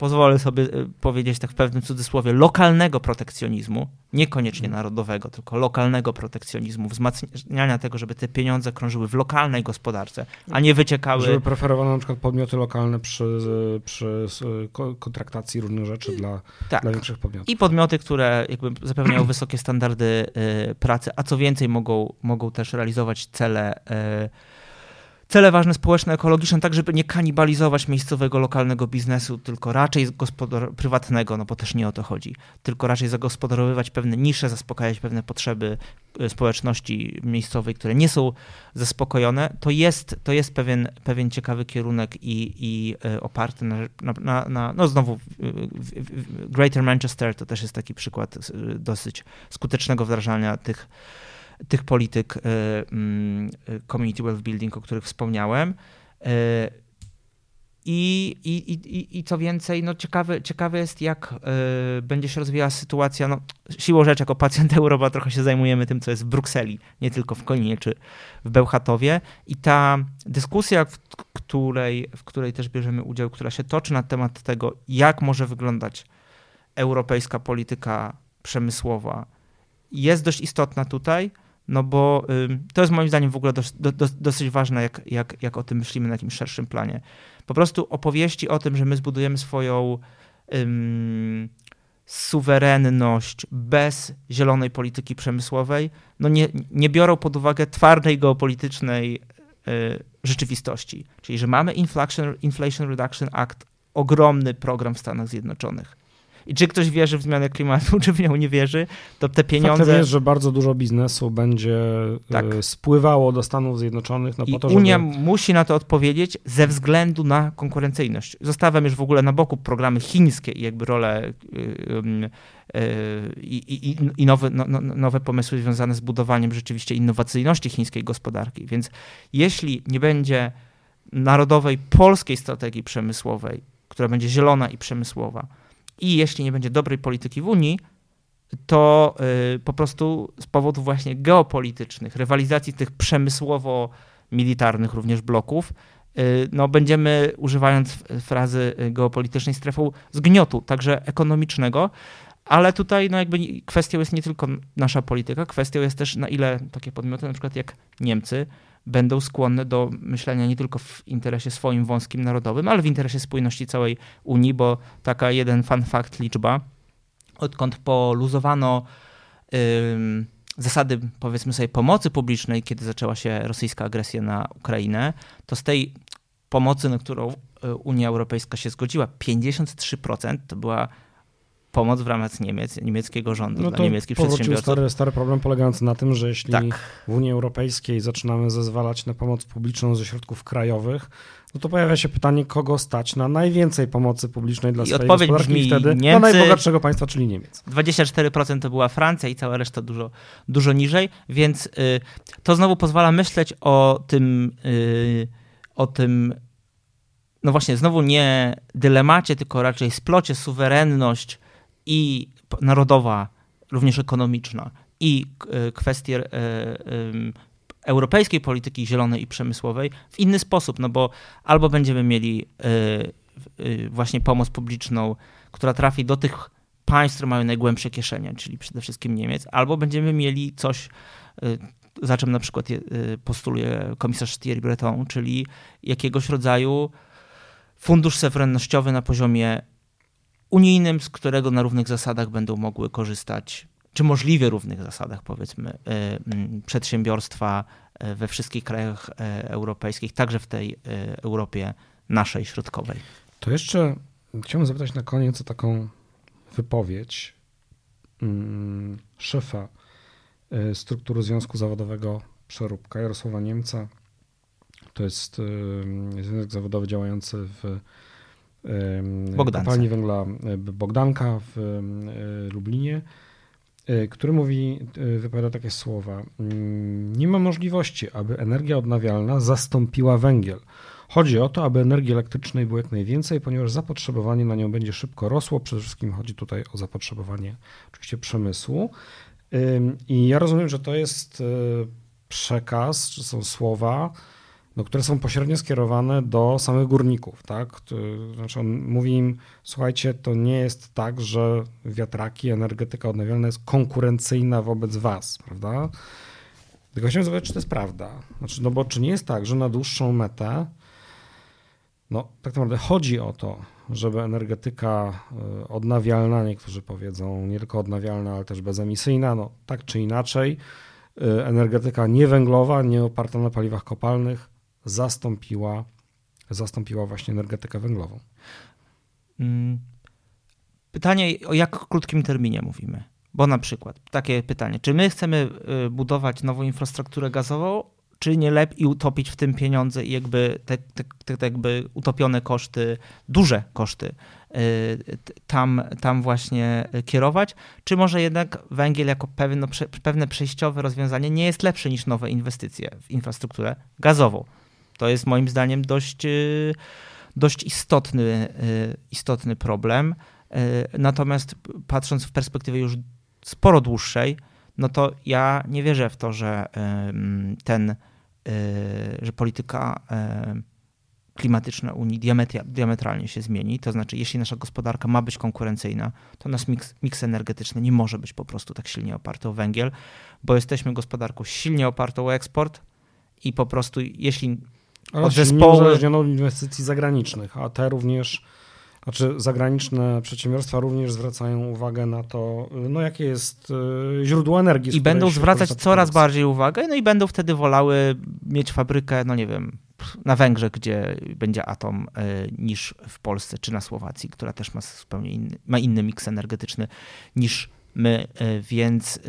pozwolę sobie y, powiedzieć tak w pewnym cudzysłowie, lokalnego protekcjonizmu, niekoniecznie Mhm. narodowego, tylko lokalnego protekcjonizmu, wzmacniania tego, żeby te pieniądze krążyły w lokalnej gospodarce, a nie wyciekały. Żeby preferowano na przykład podmioty lokalne przy, przy ko- kontraktacji różnych rzeczy dla, tak. dla większych podmiotów. I podmioty, które jakby zapewniają (clears throat) wysokie standardy y, pracy, a co więcej mogą, mogą też realizować cele, y, cele ważne społeczne, ekologiczne, tak żeby nie kanibalizować miejscowego, lokalnego biznesu, tylko raczej prywatnego, no bo też nie o to chodzi, tylko raczej zagospodarowywać pewne nisze, zaspokajać pewne potrzeby y, społeczności miejscowej, które nie są zaspokojone, to jest, to jest pewien, pewien ciekawy kierunek i, i y, oparty na, na, na, no znowu Greater Manchester to też jest taki przykład y, dosyć skutecznego wdrażania tych, tych polityk y, mm, community wealth building, o których wspomniałem. Y, I, i, i, i- co więcej, no ciekawe, ciekawe jest, jak y, będzie się rozwijała sytuacja. No, siłą rzeczy, jako pacjent (laughs) Europa, trochę się zajmujemy tym, co jest w Brukseli, nie tylko w Koninie czy w Bełchatowie. I ta dyskusja, w której, w której też bierzemy udział, która się toczy na temat tego, jak może wyglądać europejska polityka przemysłowa, jest dość istotna tutaj, no bo to jest moim zdaniem w ogóle dos, do, dos, dosyć ważne, jak, jak, jak o tym myślimy na jakimś szerszym planie. Po prostu opowieści o tym, że my zbudujemy swoją ym, suwerenność bez zielonej polityki przemysłowej, no nie, nie biorą pod uwagę twardej geopolitycznej y, rzeczywistości. Czyli, że mamy Inflation, Inflation Reduction Act, ogromny program w Stanach Zjednoczonych. I czy ktoś wierzy w zmianę klimatu, (laughs) czy w nią nie wierzy, to te pieniądze... Faktem jest, że bardzo dużo biznesu będzie Tak. e, spływało do Stanów Zjednoczonych no I po to, żeby... Unia musi na to odpowiedzieć ze względu na konkurencyjność. Zostawiam już w ogóle na boku programy chińskie i jakby rolę y, y, i, i, i nowe, no, no, nowe pomysły związane z budowaniem rzeczywiście innowacyjności chińskiej gospodarki. Więc jeśli nie będzie narodowej polskiej strategii przemysłowej, która będzie zielona i przemysłowa, i jeśli nie będzie dobrej polityki w Unii, to y, po prostu z powodów właśnie geopolitycznych, rywalizacji tych przemysłowo-militarnych również bloków, y, no będziemy, używając frazy geopolitycznej, strefą zgniotu, także ekonomicznego, ale tutaj no jakby kwestią jest nie tylko nasza polityka, kwestią jest też na ile takie podmioty, na przykład jak Niemcy, będą skłonne do myślenia nie tylko w interesie swoim wąskim narodowym, ale w interesie spójności całej Unii, bo taka jeden fun fact liczba, odkąd poluzowano ym, zasady, powiedzmy sobie, pomocy publicznej, kiedy zaczęła się rosyjska agresja na Ukrainę, to z tej pomocy, na którą y, Unia Europejska się zgodziła, 53% to była pomoc w ramach Niemiec, niemieckiego rządu No dla niemieckich przedsiębiorców. stary, stary problem polegający na tym, że jeśli Tak. w Unii Europejskiej zaczynamy zezwalać na pomoc publiczną ze środków krajowych, no to pojawia się pytanie, kogo stać na najwięcej pomocy publicznej dla I swojej odpowiedź gospodarki brzmi wtedy Niemcy. dla najbogatszego państwa, czyli Niemiec. 24% to była Francja i cała reszta dużo, dużo niżej, więc y, to znowu pozwala myśleć o tym, y, o tym, no właśnie, znowu nie dylemacie, tylko raczej splocie suwerenność i narodowa, również ekonomiczna i y, kwestie y, ym, europejskiej polityki zielonej i przemysłowej w inny sposób, no bo albo będziemy mieli właśnie pomoc publiczną, która trafi do tych państw, które mają najgłębsze kieszenie, czyli przede wszystkim Niemiec, albo będziemy mieli coś, za czym na przykład je- postuluje komisarz Thierry Breton, czyli jakiegoś rodzaju fundusz suwerennościowy na poziomie unijnym, z którego na równych zasadach będą mogły korzystać, czy możliwie równych zasadach, powiedzmy, y, mm, przedsiębiorstwa y, we wszystkich krajach y, europejskich, także w tej Europie naszej środkowej. To jeszcze chciałbym zapytać na koniec o taką wypowiedź mm, szefa struktury Związku Zawodowego Przeróbka Jarosława Niemca. To jest związek zawodowy działający w Bogdance. kopalni węgla y, Bogdanka w y, Lublinie, y, który mówi, wypowiada takie słowa. Mm, Nie ma możliwości, aby energia odnawialna zastąpiła węgiel. Chodzi o to, aby energii elektrycznej było jak najwięcej, ponieważ zapotrzebowanie na nią będzie szybko rosło. Przede wszystkim chodzi tutaj o zapotrzebowanie oczywiście przemysłu. I ja rozumiem, że to jest przekaz, czy są słowa no, które są pośrednio skierowane do samych górników. Tak? Znaczy on mówi im, słuchajcie, to nie jest tak, że wiatraki, energetyka odnawialna jest konkurencyjna wobec was, prawda? Tylko chciałem zobaczyć, czy to jest prawda. Znaczy, no bo czy nie jest tak, że na dłuższą metę, no tak naprawdę chodzi o to, żeby energetyka y, odnawialna, niektórzy powiedzą nie tylko odnawialna, ale też bezemisyjna, no tak czy inaczej, y, energetyka niewęglowa, nie oparta na paliwach kopalnych, zastąpiła, zastąpiła właśnie energetykę węglową. Mm. Pytanie, o jak krótkim terminie mówimy? Bo na przykład takie pytanie, czy my chcemy y, budować nową infrastrukturę gazową, czy nie lepiej utopić w tym pieniądze i jakby te, te, te jakby utopione koszty, duże koszty y, tam, tam właśnie kierować, czy może jednak węgiel jako pewne, pewne przejściowe rozwiązanie nie jest lepsze niż nowe inwestycje w infrastrukturę gazową. To jest moim zdaniem dość, y, dość istotny, istotny problem. Natomiast patrząc w perspektywie już sporo dłuższej, no to ja nie wierzę w to, że ten, y, że polityka klimatyczna Unii diametralnie się zmieni. To znaczy, jeśli nasza gospodarka ma być konkurencyjna, to nasz miks, miks energetyczny nie może być po prostu tak silnie oparty o węgiel, bo jesteśmy gospodarką silnie opartą o eksport i po prostu jeśli od zespołu... uzależnioną od inwestycji zagranicznych, a te również znaczy, zagraniczne przedsiębiorstwa również zwracają uwagę na to, no jakie jest e, źródło energii. I będą zwracać coraz bardziej uwagę, no i będą wtedy wolały mieć fabrykę, no nie wiem, na Węgrzech, gdzie będzie atom, e, niż w Polsce czy na Słowacji, która też ma zupełnie inny, ma inny miks energetyczny niż my. E, więc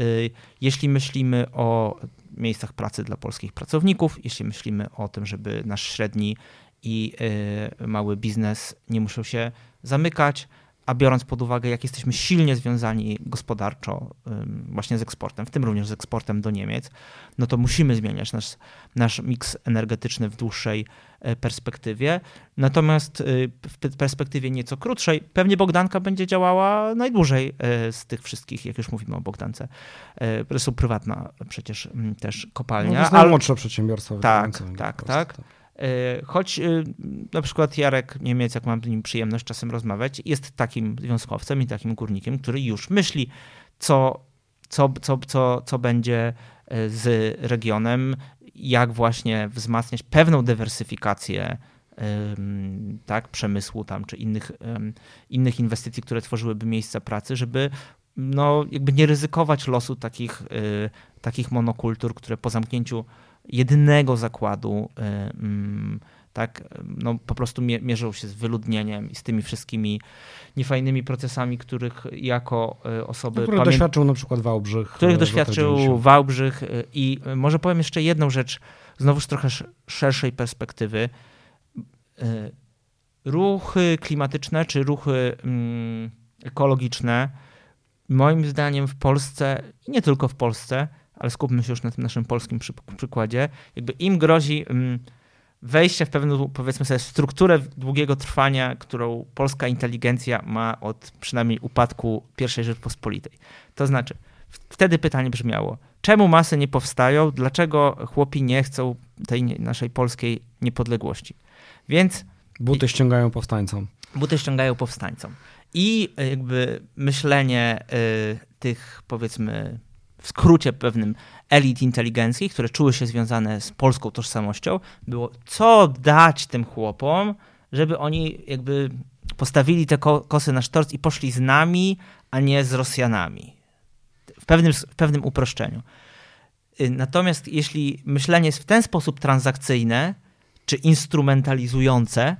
jeśli myślimy o miejscach pracy dla polskich pracowników, jeśli myślimy o tym, żeby nasz średni i y, mały biznes nie muszą się zamykać, a biorąc pod uwagę, jak jesteśmy silnie związani gospodarczo właśnie z eksportem, w tym również z eksportem do Niemiec, no to musimy zmieniać nasz, nasz miks energetyczny w dłuższej e, perspektywie. Natomiast y, w perspektywie nieco krótszej, pewnie Bogdanka będzie działała najdłużej e, z tych wszystkich, jak już mówimy o Bogdance. To są prywatna przecież też kopalnia. No to jest najmłodsze przedsiębiorstwo. Tak, tak, tak. E, choć e, na przykład Jarek Niemiec, jak mam z nim przyjemność czasem rozmawiać, jest takim związkowcem i takim górnikiem, który już myśli, co, co, co, co, co będzie e, z regionem, jak właśnie wzmacniać pewną dywersyfikację tak, przemysłu tam, czy innych, innych inwestycji, które tworzyłyby miejsca pracy, żeby no, jakby nie ryzykować losu takich, takich monokultur, które po zamknięciu jedynego zakładu, y, mm, tak, no po prostu mierzą się z wyludnieniem i z tymi wszystkimi niefajnymi procesami, których jako y, osoby... No, których doświadczył na przykład Wałbrzych. Których doświadczył Wałbrzych y, i może powiem jeszcze jedną rzecz, znowu z trochę szerszej perspektywy. Ruchy klimatyczne czy ruchy mm, ekologiczne moim zdaniem w Polsce i nie tylko w Polsce ale skupmy się już na tym naszym polskim przykładzie, jakby im grozi mm, wejście w pewną, powiedzmy sobie, strukturę długiego trwania, którą polska inteligencja ma od przynajmniej upadku I Rzeczpospolitej. To znaczy, wtedy pytanie brzmiało, czemu masy nie powstają, dlaczego chłopi nie chcą tej naszej polskiej niepodległości. Więc... Buty ściągają powstańcom. Buty ściągają powstańcom. I jakby myślenie y, tych, powiedzmy, w skrócie pewnym elit inteligencji, które czuły się związane z polską tożsamością, było co dać tym chłopom, żeby oni jakby postawili te kosy na sztorc i poszli z nami, a nie z Rosjanami. W pewnym, w pewnym uproszczeniu. Y, natomiast jeśli myślenie jest w ten sposób transakcyjne czy instrumentalizujące,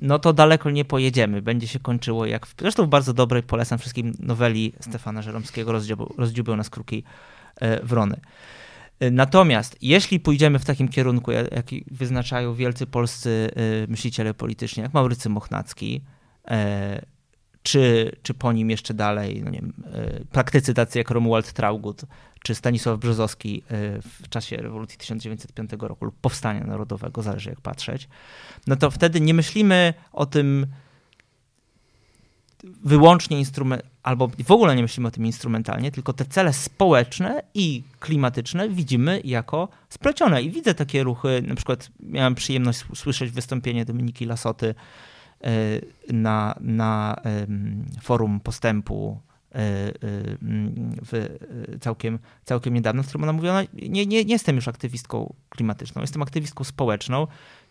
no to daleko nie pojedziemy. Będzie się kończyło jak. W, zresztą w bardzo dobrej, polecam wszystkim noweli Stefana Żeromskiego, rozdziubią nas kruki e, wrony. E, natomiast jeśli pójdziemy w takim kierunku, jaki wyznaczają wielcy polscy e, myśliciele polityczni, jak Maurycy Mochnacki, czy, czy po nim jeszcze dalej, no nie wiem, praktycy tacy jak Romuald Traugut, czy Stanisław Brzozowski w czasie rewolucji 1905 roku lub powstania narodowego, zależy jak patrzeć, no to wtedy nie myślimy o tym wyłącznie instrument, albo w ogóle nie myślimy o tym instrumentalnie, tylko te cele społeczne i klimatyczne widzimy jako splecione. I widzę takie ruchy, na przykład miałem przyjemność słyszeć wystąpienie Dominiki Lasoty e, na, na forum postępu e, e, w całkiem, całkiem niedawno, w którym ona mówiła, no, nie, nie, nie jestem już aktywistką klimatyczną, jestem aktywistką społeczną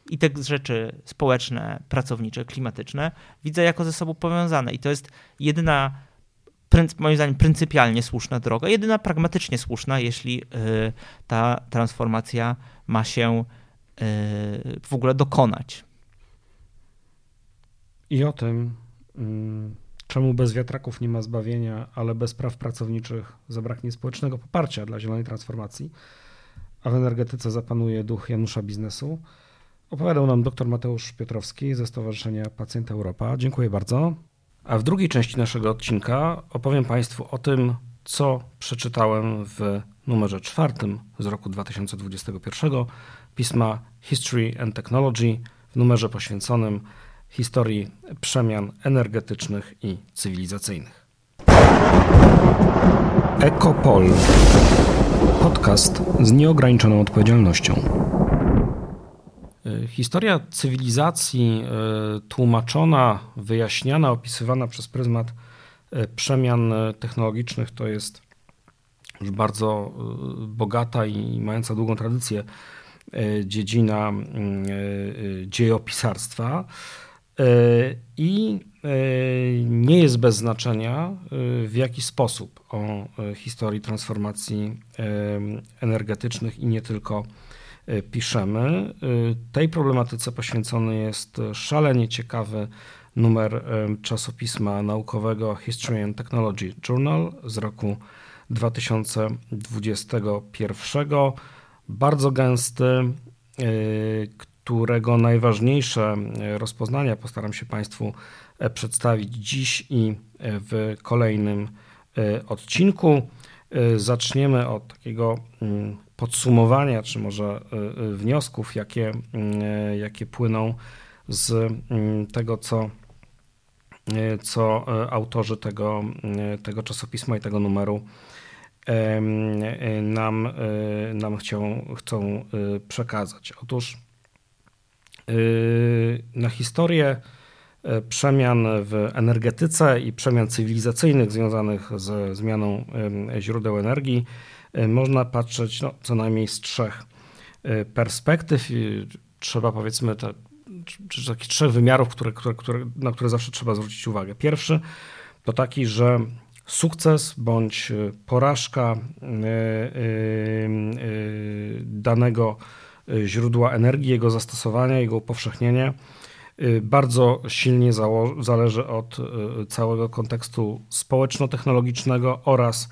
i te rzeczy społeczne, pracownicze, klimatyczne widzę jako ze sobą powiązane. I to jest jedyna, moim zdaniem, pryncypialnie słuszna droga, jedyna pragmatycznie słuszna, jeśli y, ta transformacja ma się y, w ogóle dokonać. I o tym, mm, czemu bez wiatraków nie ma zbawienia, ale bez praw pracowniczych zabraknie społecznego poparcia dla zielonej transformacji, a w energetyce zapanuje duch Janusza biznesu. Opowiadał nam dr Mateusz Piotrowski ze Stowarzyszenia Pacjent Europa. Dziękuję bardzo. A w drugiej części naszego odcinka opowiem Państwu o tym, co przeczytałem w numerze czwartym z roku 2021 pisma History and Technology w numerze poświęconym historii przemian energetycznych i cywilizacyjnych. Ekopol. Podcast z nieograniczoną odpowiedzialnością. Historia cywilizacji e, tłumaczona, wyjaśniana, opisywana przez pryzmat e, przemian technologicznych to jest już bardzo bogata i mająca długą tradycję dziedzina dziejopisarstwa i nie jest bez znaczenia w jaki sposób o historii transformacji energetycznych i nie tylko E, piszemy. E, tej problematyce poświęcony jest szalenie ciekawy numer e, czasopisma naukowego History and Technology Journal z roku 2021. Bardzo gęsty, którego najważniejsze rozpoznania postaram się Państwu przedstawić dziś i w kolejnym odcinku. Zaczniemy od takiego mm, podsumowania, czy może wniosków, jakie, y, jakie płyną z tego, co, co autorzy tego, tego czasopisma i tego numeru nam, nam chcą, chcą przekazać. Otóż na historię przemian w energetyce i przemian cywilizacyjnych związanych ze zmianą źródeł energii można patrzeć no, co najmniej z trzech perspektyw. Trzeba powiedzmy te, czy, takich trzech wymiarów, które, które, które, na które zawsze trzeba zwrócić uwagę. Pierwszy to taki, że sukces bądź porażka danego źródła energii, jego zastosowania, jego upowszechnienie bardzo silnie zależy od całego kontekstu społeczno-technologicznego oraz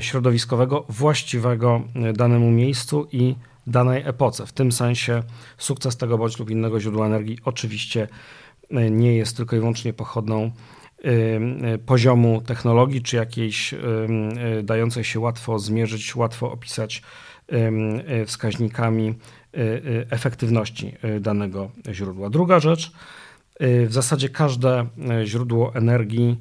środowiskowego właściwego danemu miejscu i danej epoce. W tym sensie sukces tego bądź lub innego źródła energii oczywiście nie jest tylko i wyłącznie pochodną poziomu technologii czy jakiejś dającej się łatwo zmierzyć, łatwo opisać wskaźnikami efektywności danego źródła. Druga rzecz, w zasadzie każde źródło energii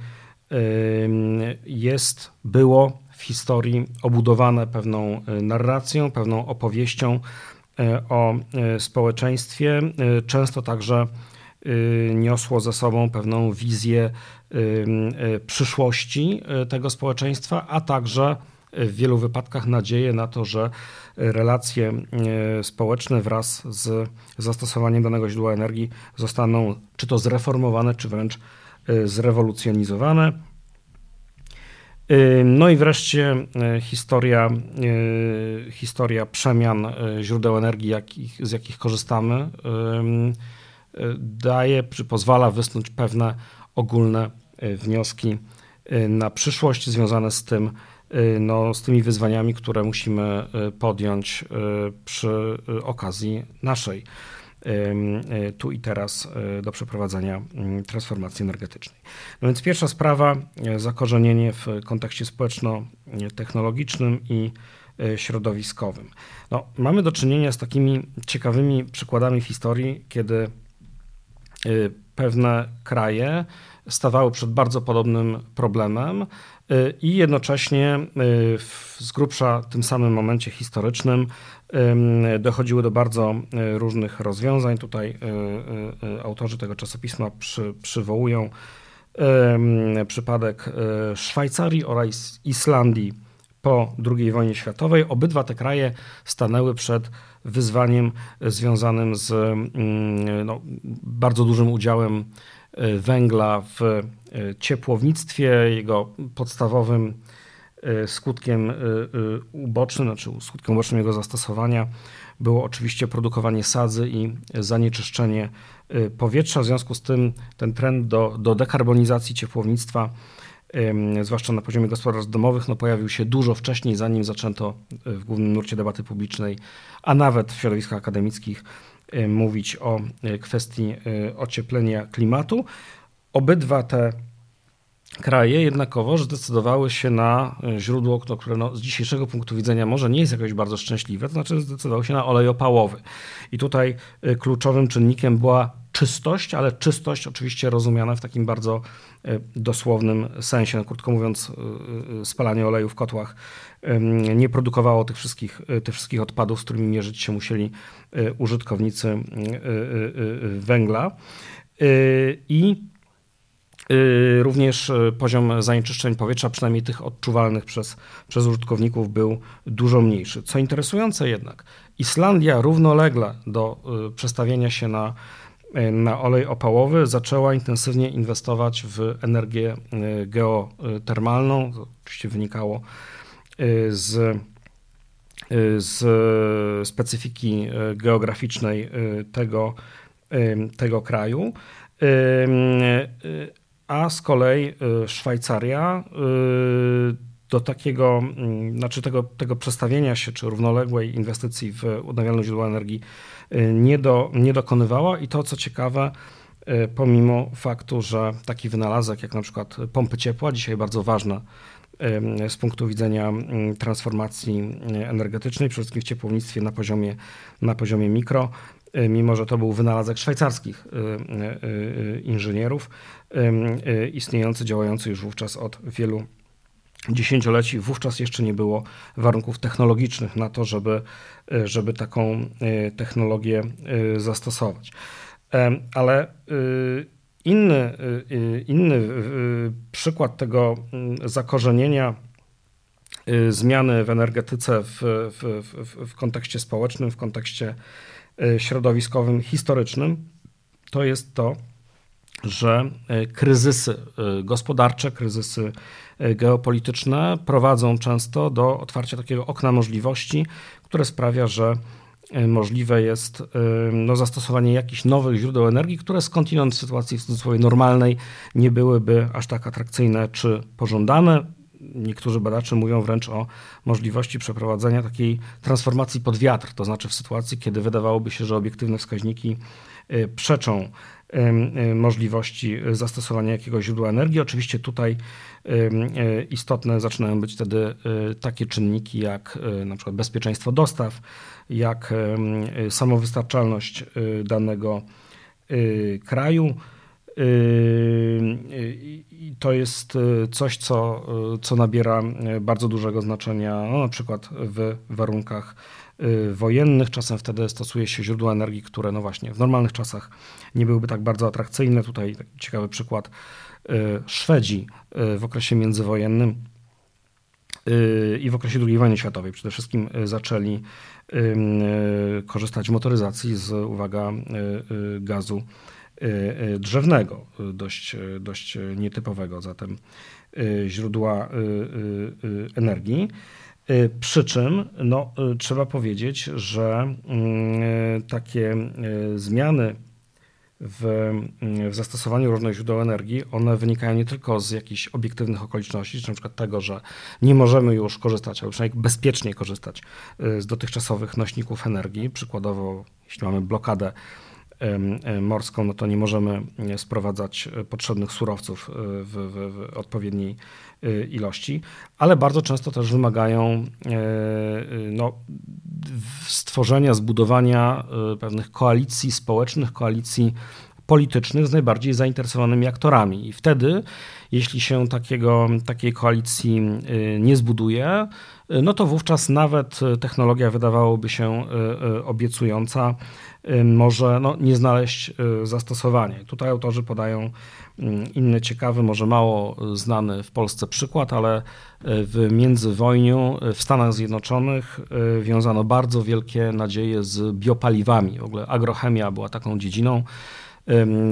jest, było w historii obudowane pewną e, narracją, pewną opowieścią e, o e, społeczeństwie. Często także niosło ze sobą pewną wizję przyszłości tego społeczeństwa, a także w wielu wypadkach nadzieję na to, że relacje społeczne wraz z zastosowaniem danego źródła energii zostaną czy to zreformowane, czy wręcz Y, zrewolucjonizowane. Y, no i wreszcie historia, historia przemian źródeł energii, jakich, z jakich korzystamy, daje, czy pozwala wysnuć pewne ogólne wnioski na przyszłość związane z tym, no, z tymi wyzwaniami, które musimy podjąć przy okazji naszej tu i teraz do przeprowadzenia mm, transformacji energetycznej. No więc pierwsza sprawa, zakorzenienie w kontekście społeczno-technologicznym i środowiskowym. No, mamy do czynienia z takimi ciekawymi przykładami w historii, kiedy pewne kraje stawały przed bardzo podobnym problemem i jednocześnie z grubsza tym samym momencie historycznym dochodziły do bardzo różnych rozwiązań. Tutaj autorzy tego czasopisma przy, przywołują przypadek Szwajcarii oraz Islandii po II wojnie światowej. Obydwa te kraje stanęły przed wyzwaniem związanym z mm, no, bardzo dużym udziałem e, węgla w e, ciepłownictwie. Jego podstawowym e, skutkiem ubocznym, znaczy skutkiem ubocznym jego zastosowania było oczywiście produkowanie sadzy i zanieczyszczenie powietrza. W związku z tym ten trend do, do dekarbonizacji ciepłownictwa zwłaszcza na poziomie gospodarstw domowych, no pojawił się dużo wcześniej, zanim zaczęto e, w głównym nurcie debaty publicznej, a nawet w środowiskach akademickich mówić o e, kwestii e, ocieplenia klimatu. Obydwa te kraje jednakowo zdecydowały się na źródło, które no, z dzisiejszego punktu widzenia może nie jest jakoś bardzo szczęśliwe, to znaczy zdecydowały się na olej opałowy. I tutaj kluczowym czynnikiem była czystość, ale czystość oczywiście rozumiana w takim bardzo e, dosłownym sensie. No, krótko mówiąc, e, e, spalanie oleju w kotłach nie produkowało tych wszystkich, tych wszystkich odpadów, z którymi mierzyć się musieli użytkownicy węgla. I Również poziom zanieczyszczeń powietrza, przynajmniej tych odczuwalnych przez, przez użytkowników, był dużo mniejszy. Co interesujące jednak, Islandia równolegle do przestawienia się na na olej opałowy, zaczęła intensywnie inwestować w energię e, geotermalną. To oczywiście wynikało e, z, z specyfiki geograficznej tego, tego kraju. A z kolei Szwajcaria do takiego, znaczy tego, tego przestawienia się, czy równoległej inwestycji w odnawialne źródła energii nie, do, nie dokonywała. I to, co ciekawe, y, pomimo faktu, że taki wynalazek jak na przykład pompy ciepła, dzisiaj bardzo ważne y, z punktu widzenia mm, transformacji energetycznej, przede wszystkim w ciepłownictwie na poziomie, na poziomie mikro, mimo że to był wynalazek szwajcarskich inżynierów, istniejący, działający już wówczas od wielu dziesięcioleci wówczas jeszcze nie było warunków technologicznych na to, żeby, e, żeby taką e, technologię e, zastosować. Ale inny, inny przykład tego mm, zakorzenienia zmiany w energetyce w, w, w, w kontekście społecznym, w kontekście środowiskowym, historycznym, to jest to, że kryzysy gospodarcze, kryzysy E, geopolityczne prowadzą często do otwarcia takiego okna możliwości, które sprawia, że e, możliwe jest e, no, zastosowanie jakichś nowych źródeł energii, które skądinąd w sytuacji w cudzysłowie normalnej nie byłyby aż tak atrakcyjne czy pożądane. Niektórzy badacze mówią wręcz o możliwości przeprowadzenia takiej transformacji pod wiatr, to znaczy w sytuacji, kiedy wydawałoby się, że obiektywne wskaźniki przeczą możliwości zastosowania jakiegoś źródła energii. Oczywiście tutaj e, istotne zaczynają być wtedy e, takie czynniki jak e, na przykład bezpieczeństwo dostaw, jak samowystarczalność danego kraju. I to jest coś, co, co nabiera bardzo dużego znaczenia, no, na przykład w warunkach wojennych. Czasem wtedy stosuje się źródła energii, które no właśnie w normalnych czasach nie byłyby tak bardzo atrakcyjne. Tutaj ciekawy przykład y, Szwedzi y, w okresie międzywojennym i w okresie II wojny światowej przede wszystkim zaczęli korzystać z motoryzacji z, uwaga, gazu drzewnego, dość, dość nietypowego zatem źródła energii. Y, przy czym no, y, trzeba powiedzieć, że mm, takie y, zmiany w, w, zastosowaniu różnych źródeł energii, one wynikają nie tylko z jakichś obiektywnych okoliczności, czy na przykład tego, że nie możemy już korzystać, albo przynajmniej bezpiecznie korzystać z dotychczasowych nośników energii. Przykładowo, jeśli mamy blokadę morską, no to nie możemy sprowadzać potrzebnych surowców w, w, w odpowiedniej ilości, ale bardzo często też wymagają y, y, no, stworzenia, zbudowania pewnych koalicji społecznych, koalicji politycznych z najbardziej zainteresowanymi aktorami. I wtedy, jeśli się takiego, takiej koalicji nie zbuduje, no to wówczas nawet technologia wydawałoby się obiecująca, może no, nie znaleźć zastosowania. Tutaj autorzy podają inny ciekawy, może mało znany w Polsce przykład, ale w międzywojniu w Stanach Zjednoczonych wiązano bardzo wielkie nadzieje z biopaliwami. W ogóle agrochemia była taką dziedziną,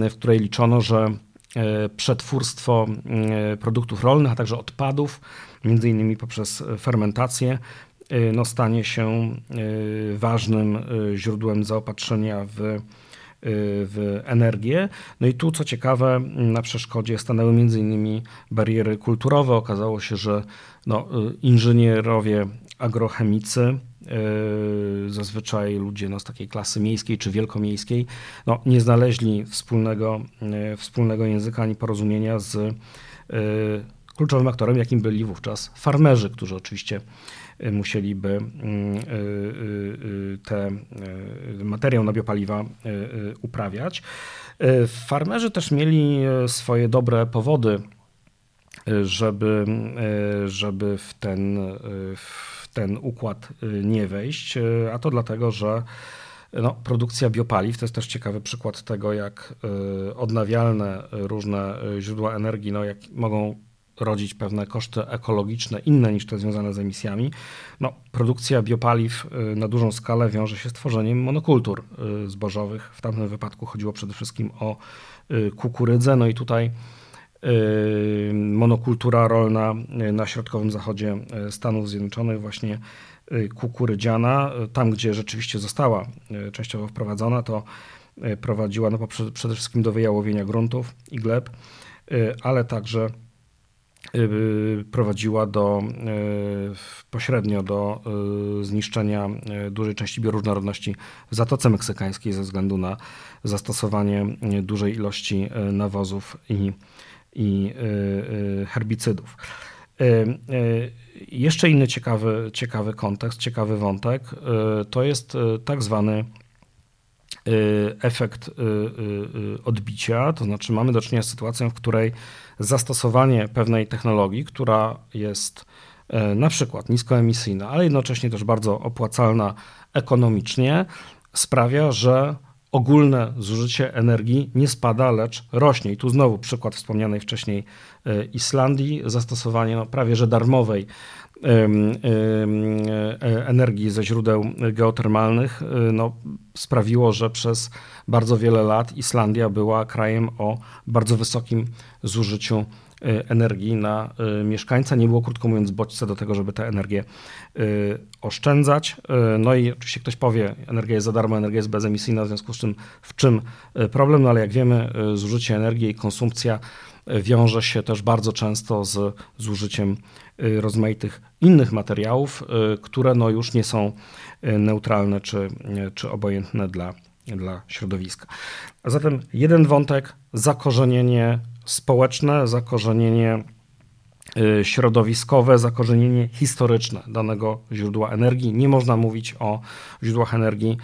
w której liczono, że przetwórstwo produktów rolnych, a także odpadów, między innymi poprzez fermentację, no, stanie się e, ważnym źródłem zaopatrzenia w, w energię. No i tu, co ciekawe, na przeszkodzie stanęły innymi bariery kulturowe. Okazało się, że no, inżynierowie agrochemicy zazwyczaj ludzie no, z takiej klasy miejskiej czy wielkomiejskiej no, nie znaleźli wspólnego, wspólnego języka ani porozumienia z kluczowym aktorem, jakim byli wówczas farmerzy, którzy oczywiście musieliby te materiał na biopaliwa uprawiać. Farmerzy też mieli swoje dobre powody, żeby, żeby w ten w ten układ y, nie wejść, y, a to dlatego, że no, produkcja biopaliw to jest też ciekawy przykład tego, jak y, odnawialne różne źródła energii no, jak mogą rodzić pewne koszty ekologiczne inne niż te związane z emisjami. No, produkcja biopaliw na dużą skalę wiąże się z tworzeniem monokultur zbożowych. W tamtym wypadku chodziło przede wszystkim o kukurydzę. No i tutaj monokultura rolna na środkowym zachodzie Stanów Zjednoczonych, właśnie kukurydziana. Tam, gdzie rzeczywiście została częściowo wprowadzona, to prowadziła no, przede wszystkim do wyjałowienia gruntów i gleb, ale także prowadziła do, pośrednio do zniszczenia dużej części bioróżnorodności w Zatoce Meksykańskiej ze względu na zastosowanie dużej ilości nawozów i i y, y, herbicydów. Y, jeszcze inny ciekawy, ciekawy kontekst, ciekawy wątek to jest tak zwany efekt odbicia, to znaczy mamy do czynienia z sytuacją, w której zastosowanie pewnej technologii, która jest na przykład niskoemisyjna, ale jednocześnie też bardzo opłacalna ekonomicznie, sprawia, że ogólne zużycie energii nie spada, lecz rośnie. I tu znowu przykład wspomnianej wcześniej e, Islandii, zastosowanie no, prawie że darmowej e, energii ze źródeł geotermalnych e, no, sprawiło, że przez bardzo wiele lat Islandia była krajem o bardzo wysokim zużyciu Y, energii na mieszkańca. Nie było, krótko mówiąc, bodźca do tego, żeby tę energię oszczędzać. No i oczywiście ktoś powie, energia jest za darmo, energia jest bezemisyjna, w związku z czym w czym problem? No ale jak wiemy, zużycie energii i konsumpcja wiąże się też bardzo często z zużyciem rozmaitych innych materiałów, które no już nie są neutralne czy, czy obojętne dla, dla środowiska. A zatem jeden wątek, zakorzenienie społeczne, zakorzenienie y, środowiskowe, zakorzenienie historyczne danego źródła energii. Nie można mówić o źródłach energii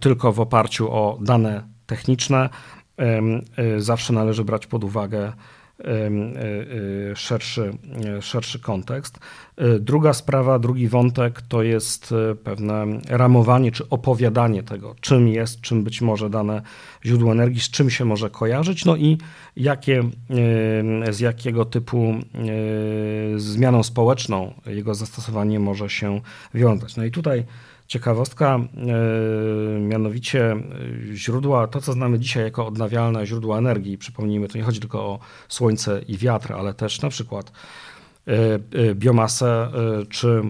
tylko w oparciu o dane techniczne. Y, zawsze należy brać pod uwagę Y, y, szerszy, szerszy kontekst. Druga sprawa, drugi wątek to jest pewne ramowanie czy opowiadanie tego, czym jest, czym być może dane źródło energii, z czym się może kojarzyć, no i jakie, z jakiego typu zmianą społeczną jego zastosowanie może się wiązać. No i tutaj ciekawostka, e, mianowicie e, źródła, to co znamy dzisiaj jako odnawialne źródła energii, przypomnijmy, to nie chodzi tylko o słońce i wiatr, ale też na przykład e, biomasę, czy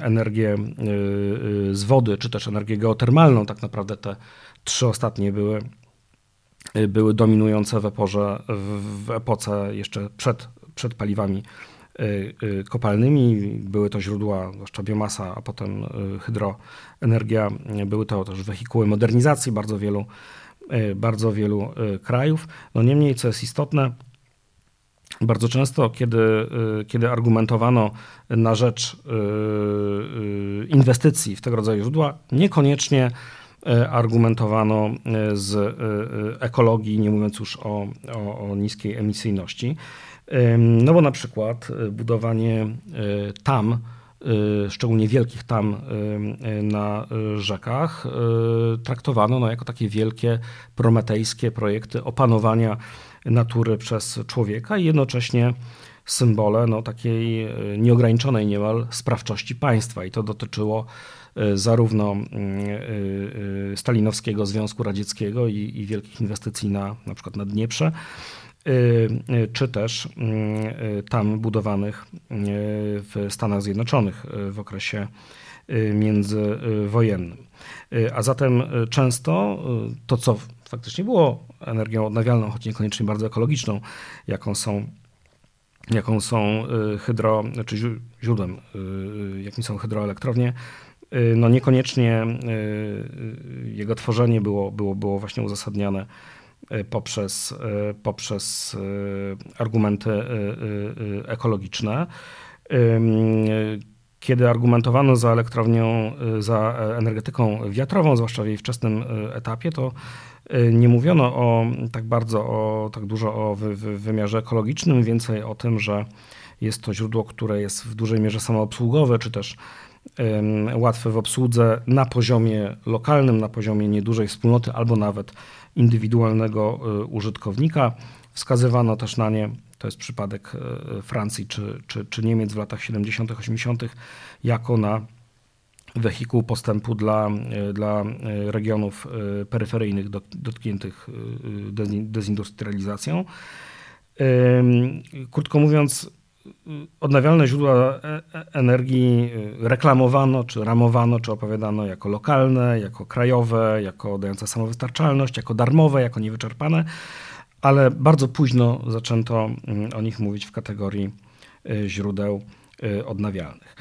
energię z wody, czy też energię geotermalną. Tak naprawdę te trzy ostatnie były, były dominujące w, eporze, w epoce jeszcze przed, przed paliwami kopalnymi. Były to źródła, zwłaszcza biomasa, a potem y, hydroenergia. Były to też wehikuły modernizacji bardzo wielu, bardzo wielu krajów. No niemniej, co jest istotne, bardzo często, kiedy, kiedy argumentowano na rzecz inwestycji w tego rodzaju źródła, niekoniecznie argumentowano z ekologii, nie mówiąc już o, o, o niskiej emisyjności. No bo na przykład budowanie tam, szczególnie wielkich tam na rzekach, traktowano no jako takie wielkie prometejskie projekty opanowania natury przez człowieka i jednocześnie symbole no, takiej e, nieograniczonej niemal sprawczości państwa. I to dotyczyło e, zarówno mm, e, Stalinowskiego Związku Radzieckiego i, i wielkich inwestycji na, na przykład na Dnieprze, czy też mm, tam budowanych w Stanach Zjednoczonych w okresie międzywojennym. A zatem często to, co faktycznie było energią odnawialną, choć niekoniecznie bardzo ekologiczną, jaką są jaką są y, hydro, czy źródłem, y, jakim są hydroelektrownie, y, no niekoniecznie jego tworzenie było, było, było właśnie uzasadniane poprzez, poprzez argumenty ekologiczne. Kiedy argumentowano za elektrownią, za energetyką wiatrową, zwłaszcza w jej wczesnym etapie, to Y, nie mówiono o, tak bardzo, o, tak dużo o wy, wy, wymiarze ekologicznym, więcej o tym, że jest to źródło, które jest w dużej mierze samoobsługowe, czy też łatwe w obsłudze na poziomie lokalnym, na poziomie niedużej wspólnoty albo nawet indywidualnego y, użytkownika. Wskazywano też na nie, to jest przypadek y, Francji czy, czy, czy Niemiec w latach 70., 80., jako na wehikuł postępu dla, e, dla regionów peryferyjnych dotkniętych dezindustrializacją. Krótko mówiąc, odnawialne źródła energii reklamowano, czy ramowano, czy opowiadano jako lokalne, jako krajowe, jako dające samowystarczalność, jako darmowe, jako niewyczerpane, ale bardzo późno zaczęto mm, o nich mówić w kategorii źródeł odnawialnych.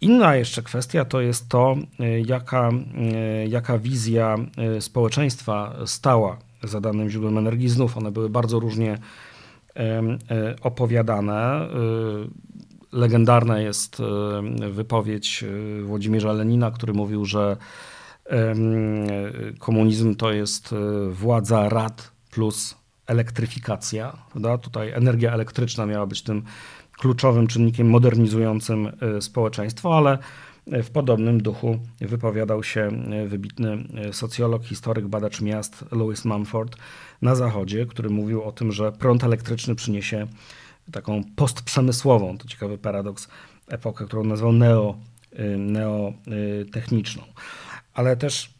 Inna jeszcze kwestia to jest to, e, jaka, e, jaka wizja e, społeczeństwa stała za danym źródłem energii. Znów one były bardzo różnie opowiadane. Legendarna jest wypowiedź Włodzimierza Lenina, który mówił, że komunizm to jest władza rad plus elektryfikacja. Prawda? Tutaj energia elektryczna miała być tym kluczowym czynnikiem modernizującym e, społeczeństwo, ale e, w podobnym duchu wypowiadał się e, wybitny socjolog, historyk, badacz miast Louis Mumford na Zachodzie, który mówił o tym, że prąd elektryczny przyniesie taką postprzemysłową, to ciekawy paradoks, epokę, którą nazwał neo, neotechniczną. Ale też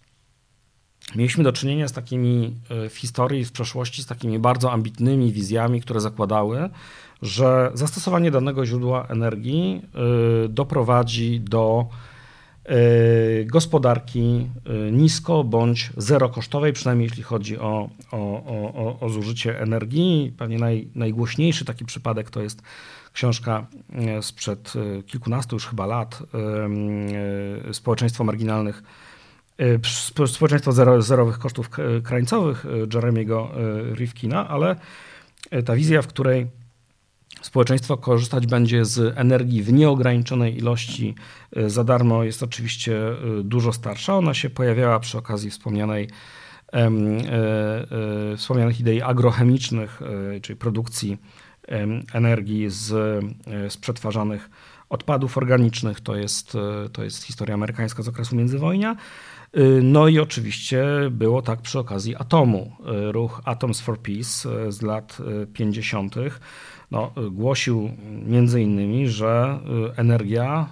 mieliśmy do czynienia z takimi w historii, w przeszłości, z takimi bardzo ambitnymi wizjami, które zakładały, że zastosowanie danego źródła energii y, doprowadzi do y, gospodarki nisko bądź zerokosztowej, przynajmniej jeśli chodzi o, o, o, o zużycie energii. Pewnie naj, najgłośniejszy taki przypadek to jest książka sprzed kilkunastu już chyba lat Społeczeństwo marginalnych społeczeństwo zero, zerowych kosztów krańcowych Jeremiego Rifkina, ale ta wizja, w której Społeczeństwo korzystać będzie z energii w nieograniczonej ilości za darmo. Jest oczywiście dużo starsza. Ona się pojawiała przy okazji wspomnianej, wspomnianych idei agrochemicznych, czyli produkcji energii z, z przetwarzanych odpadów organicznych. To jest, to jest historia amerykańska z okresu międzywojnia. No i oczywiście było tak przy okazji atomu. Ruch Atoms for Peace z lat 50 no, głosił między innymi, że y, energia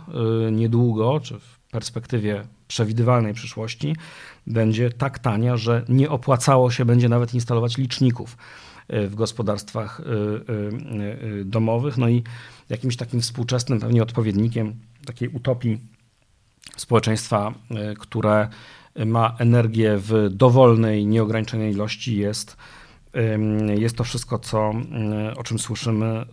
y, niedługo, czy w perspektywie przewidywalnej przyszłości, będzie tak tania, że nie opłacało się będzie nawet instalować liczników y, w gospodarstwach domowych. No i jakimś takim współczesnym pewnie odpowiednikiem takiej utopii społeczeństwa, które ma energię w dowolnej, nieograniczonej ilości jest jest to wszystko, co, o czym słyszymy y,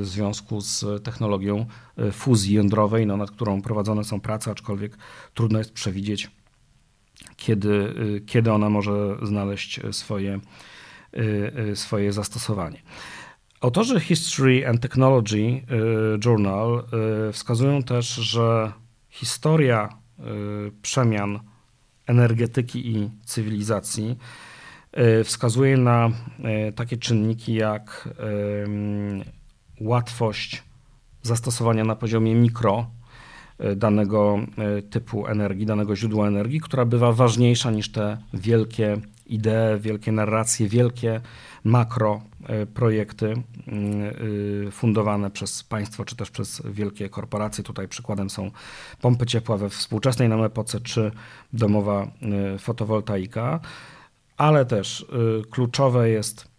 w związku z technologią y, fuzji jądrowej, no, nad którą prowadzone są prace, aczkolwiek trudno jest przewidzieć, kiedy, y, kiedy ona może znaleźć swoje, swoje zastosowanie. Autorzy History and Technology Journal wskazują też, że historia przemian energetyki i cywilizacji wskazuje na takie czynniki jak łatwość zastosowania na poziomie mikro danego typu energii, danego źródła energii, która bywa ważniejsza niż te wielkie idee, wielkie narracje, wielkie makro projekty mm, y, fundowane przez państwo czy też przez wielkie korporacje. Tutaj przykładem są pompy ciepła we współczesnej nam epoce czy domowa y, fotowoltaika, ale też y, kluczowe jest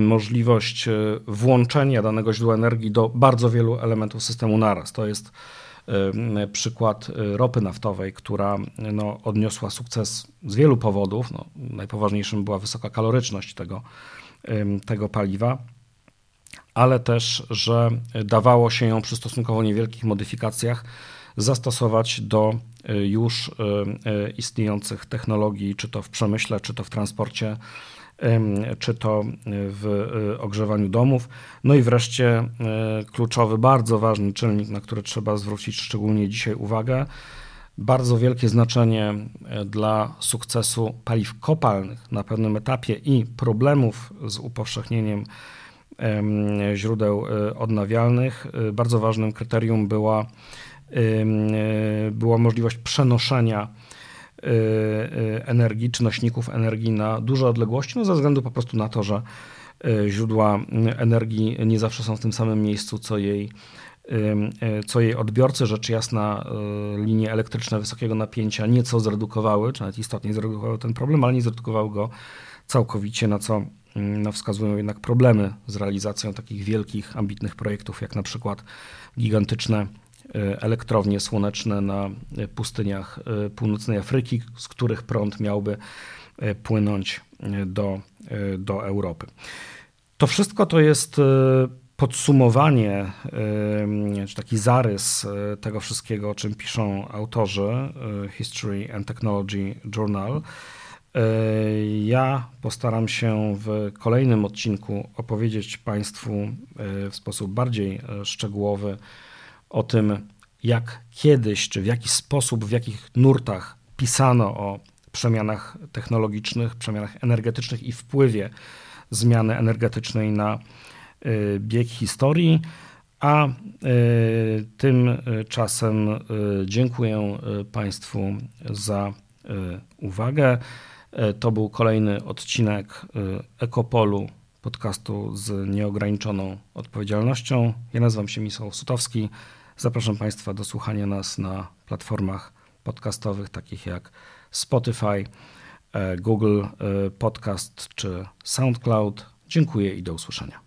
możliwość włączenia danego źródła energii do bardzo wielu elementów systemu naraz. To jest przykład y, ropy naftowej, która no, odniosła sukces z wielu powodów. No, najpoważniejszym była wysoka kaloryczność tego, tego paliwa, ale też, że dawało się ją przy stosunkowo niewielkich modyfikacjach zastosować do już istniejących technologii, czy to w przemyśle, czy to w transporcie czy to w e, ogrzewaniu domów. No i wreszcie e, kluczowy, bardzo ważny czynnik, na który trzeba zwrócić szczególnie dzisiaj uwagę. Bardzo wielkie znaczenie e, dla sukcesu paliw kopalnych na pewnym etapie i problemów z upowszechnieniem źródeł odnawialnych. Bardzo ważnym kryterium była, była możliwość przenoszenia energii czy nośników energii na duże odległości, no ze względu po prostu na to, że y, źródła energii nie zawsze są w tym samym miejscu, co jej, co jej odbiorcy. Rzecz jasna, linie elektryczne wysokiego napięcia nieco zredukowały, czy nawet istotnie zredukowały ten problem, ale nie zredukowały go całkowicie, na co no, wskazują jednak problemy z realizacją takich wielkich, ambitnych projektów, jak na przykład gigantyczne elektrownie słoneczne na pustyniach e, północnej Afryki, z których prąd miałby e, płynąć do, do Europy. To wszystko to jest podsumowanie, czy taki zarys tego wszystkiego, o czym piszą autorzy History and Technology Journal. Ja postaram się w kolejnym odcinku opowiedzieć Państwu w sposób bardziej szczegółowy o tym, jak kiedyś, czy w jaki sposób, w jakich nurtach pisano o przemianach technologicznych, przemianach energetycznych i wpływie zmiany energetycznej na y, bieg historii. A y, tymczasem y, dziękuję Państwu za uwagę. To był kolejny odcinek Ekopolu podcastu z nieograniczoną odpowiedzialnością. Ja nazywam się Misał Sutowski. Zapraszam Państwa do słuchania nas na platformach podcastowych takich jak Spotify, e, Google e, Podcast czy SoundCloud. Dziękuję i do usłyszenia.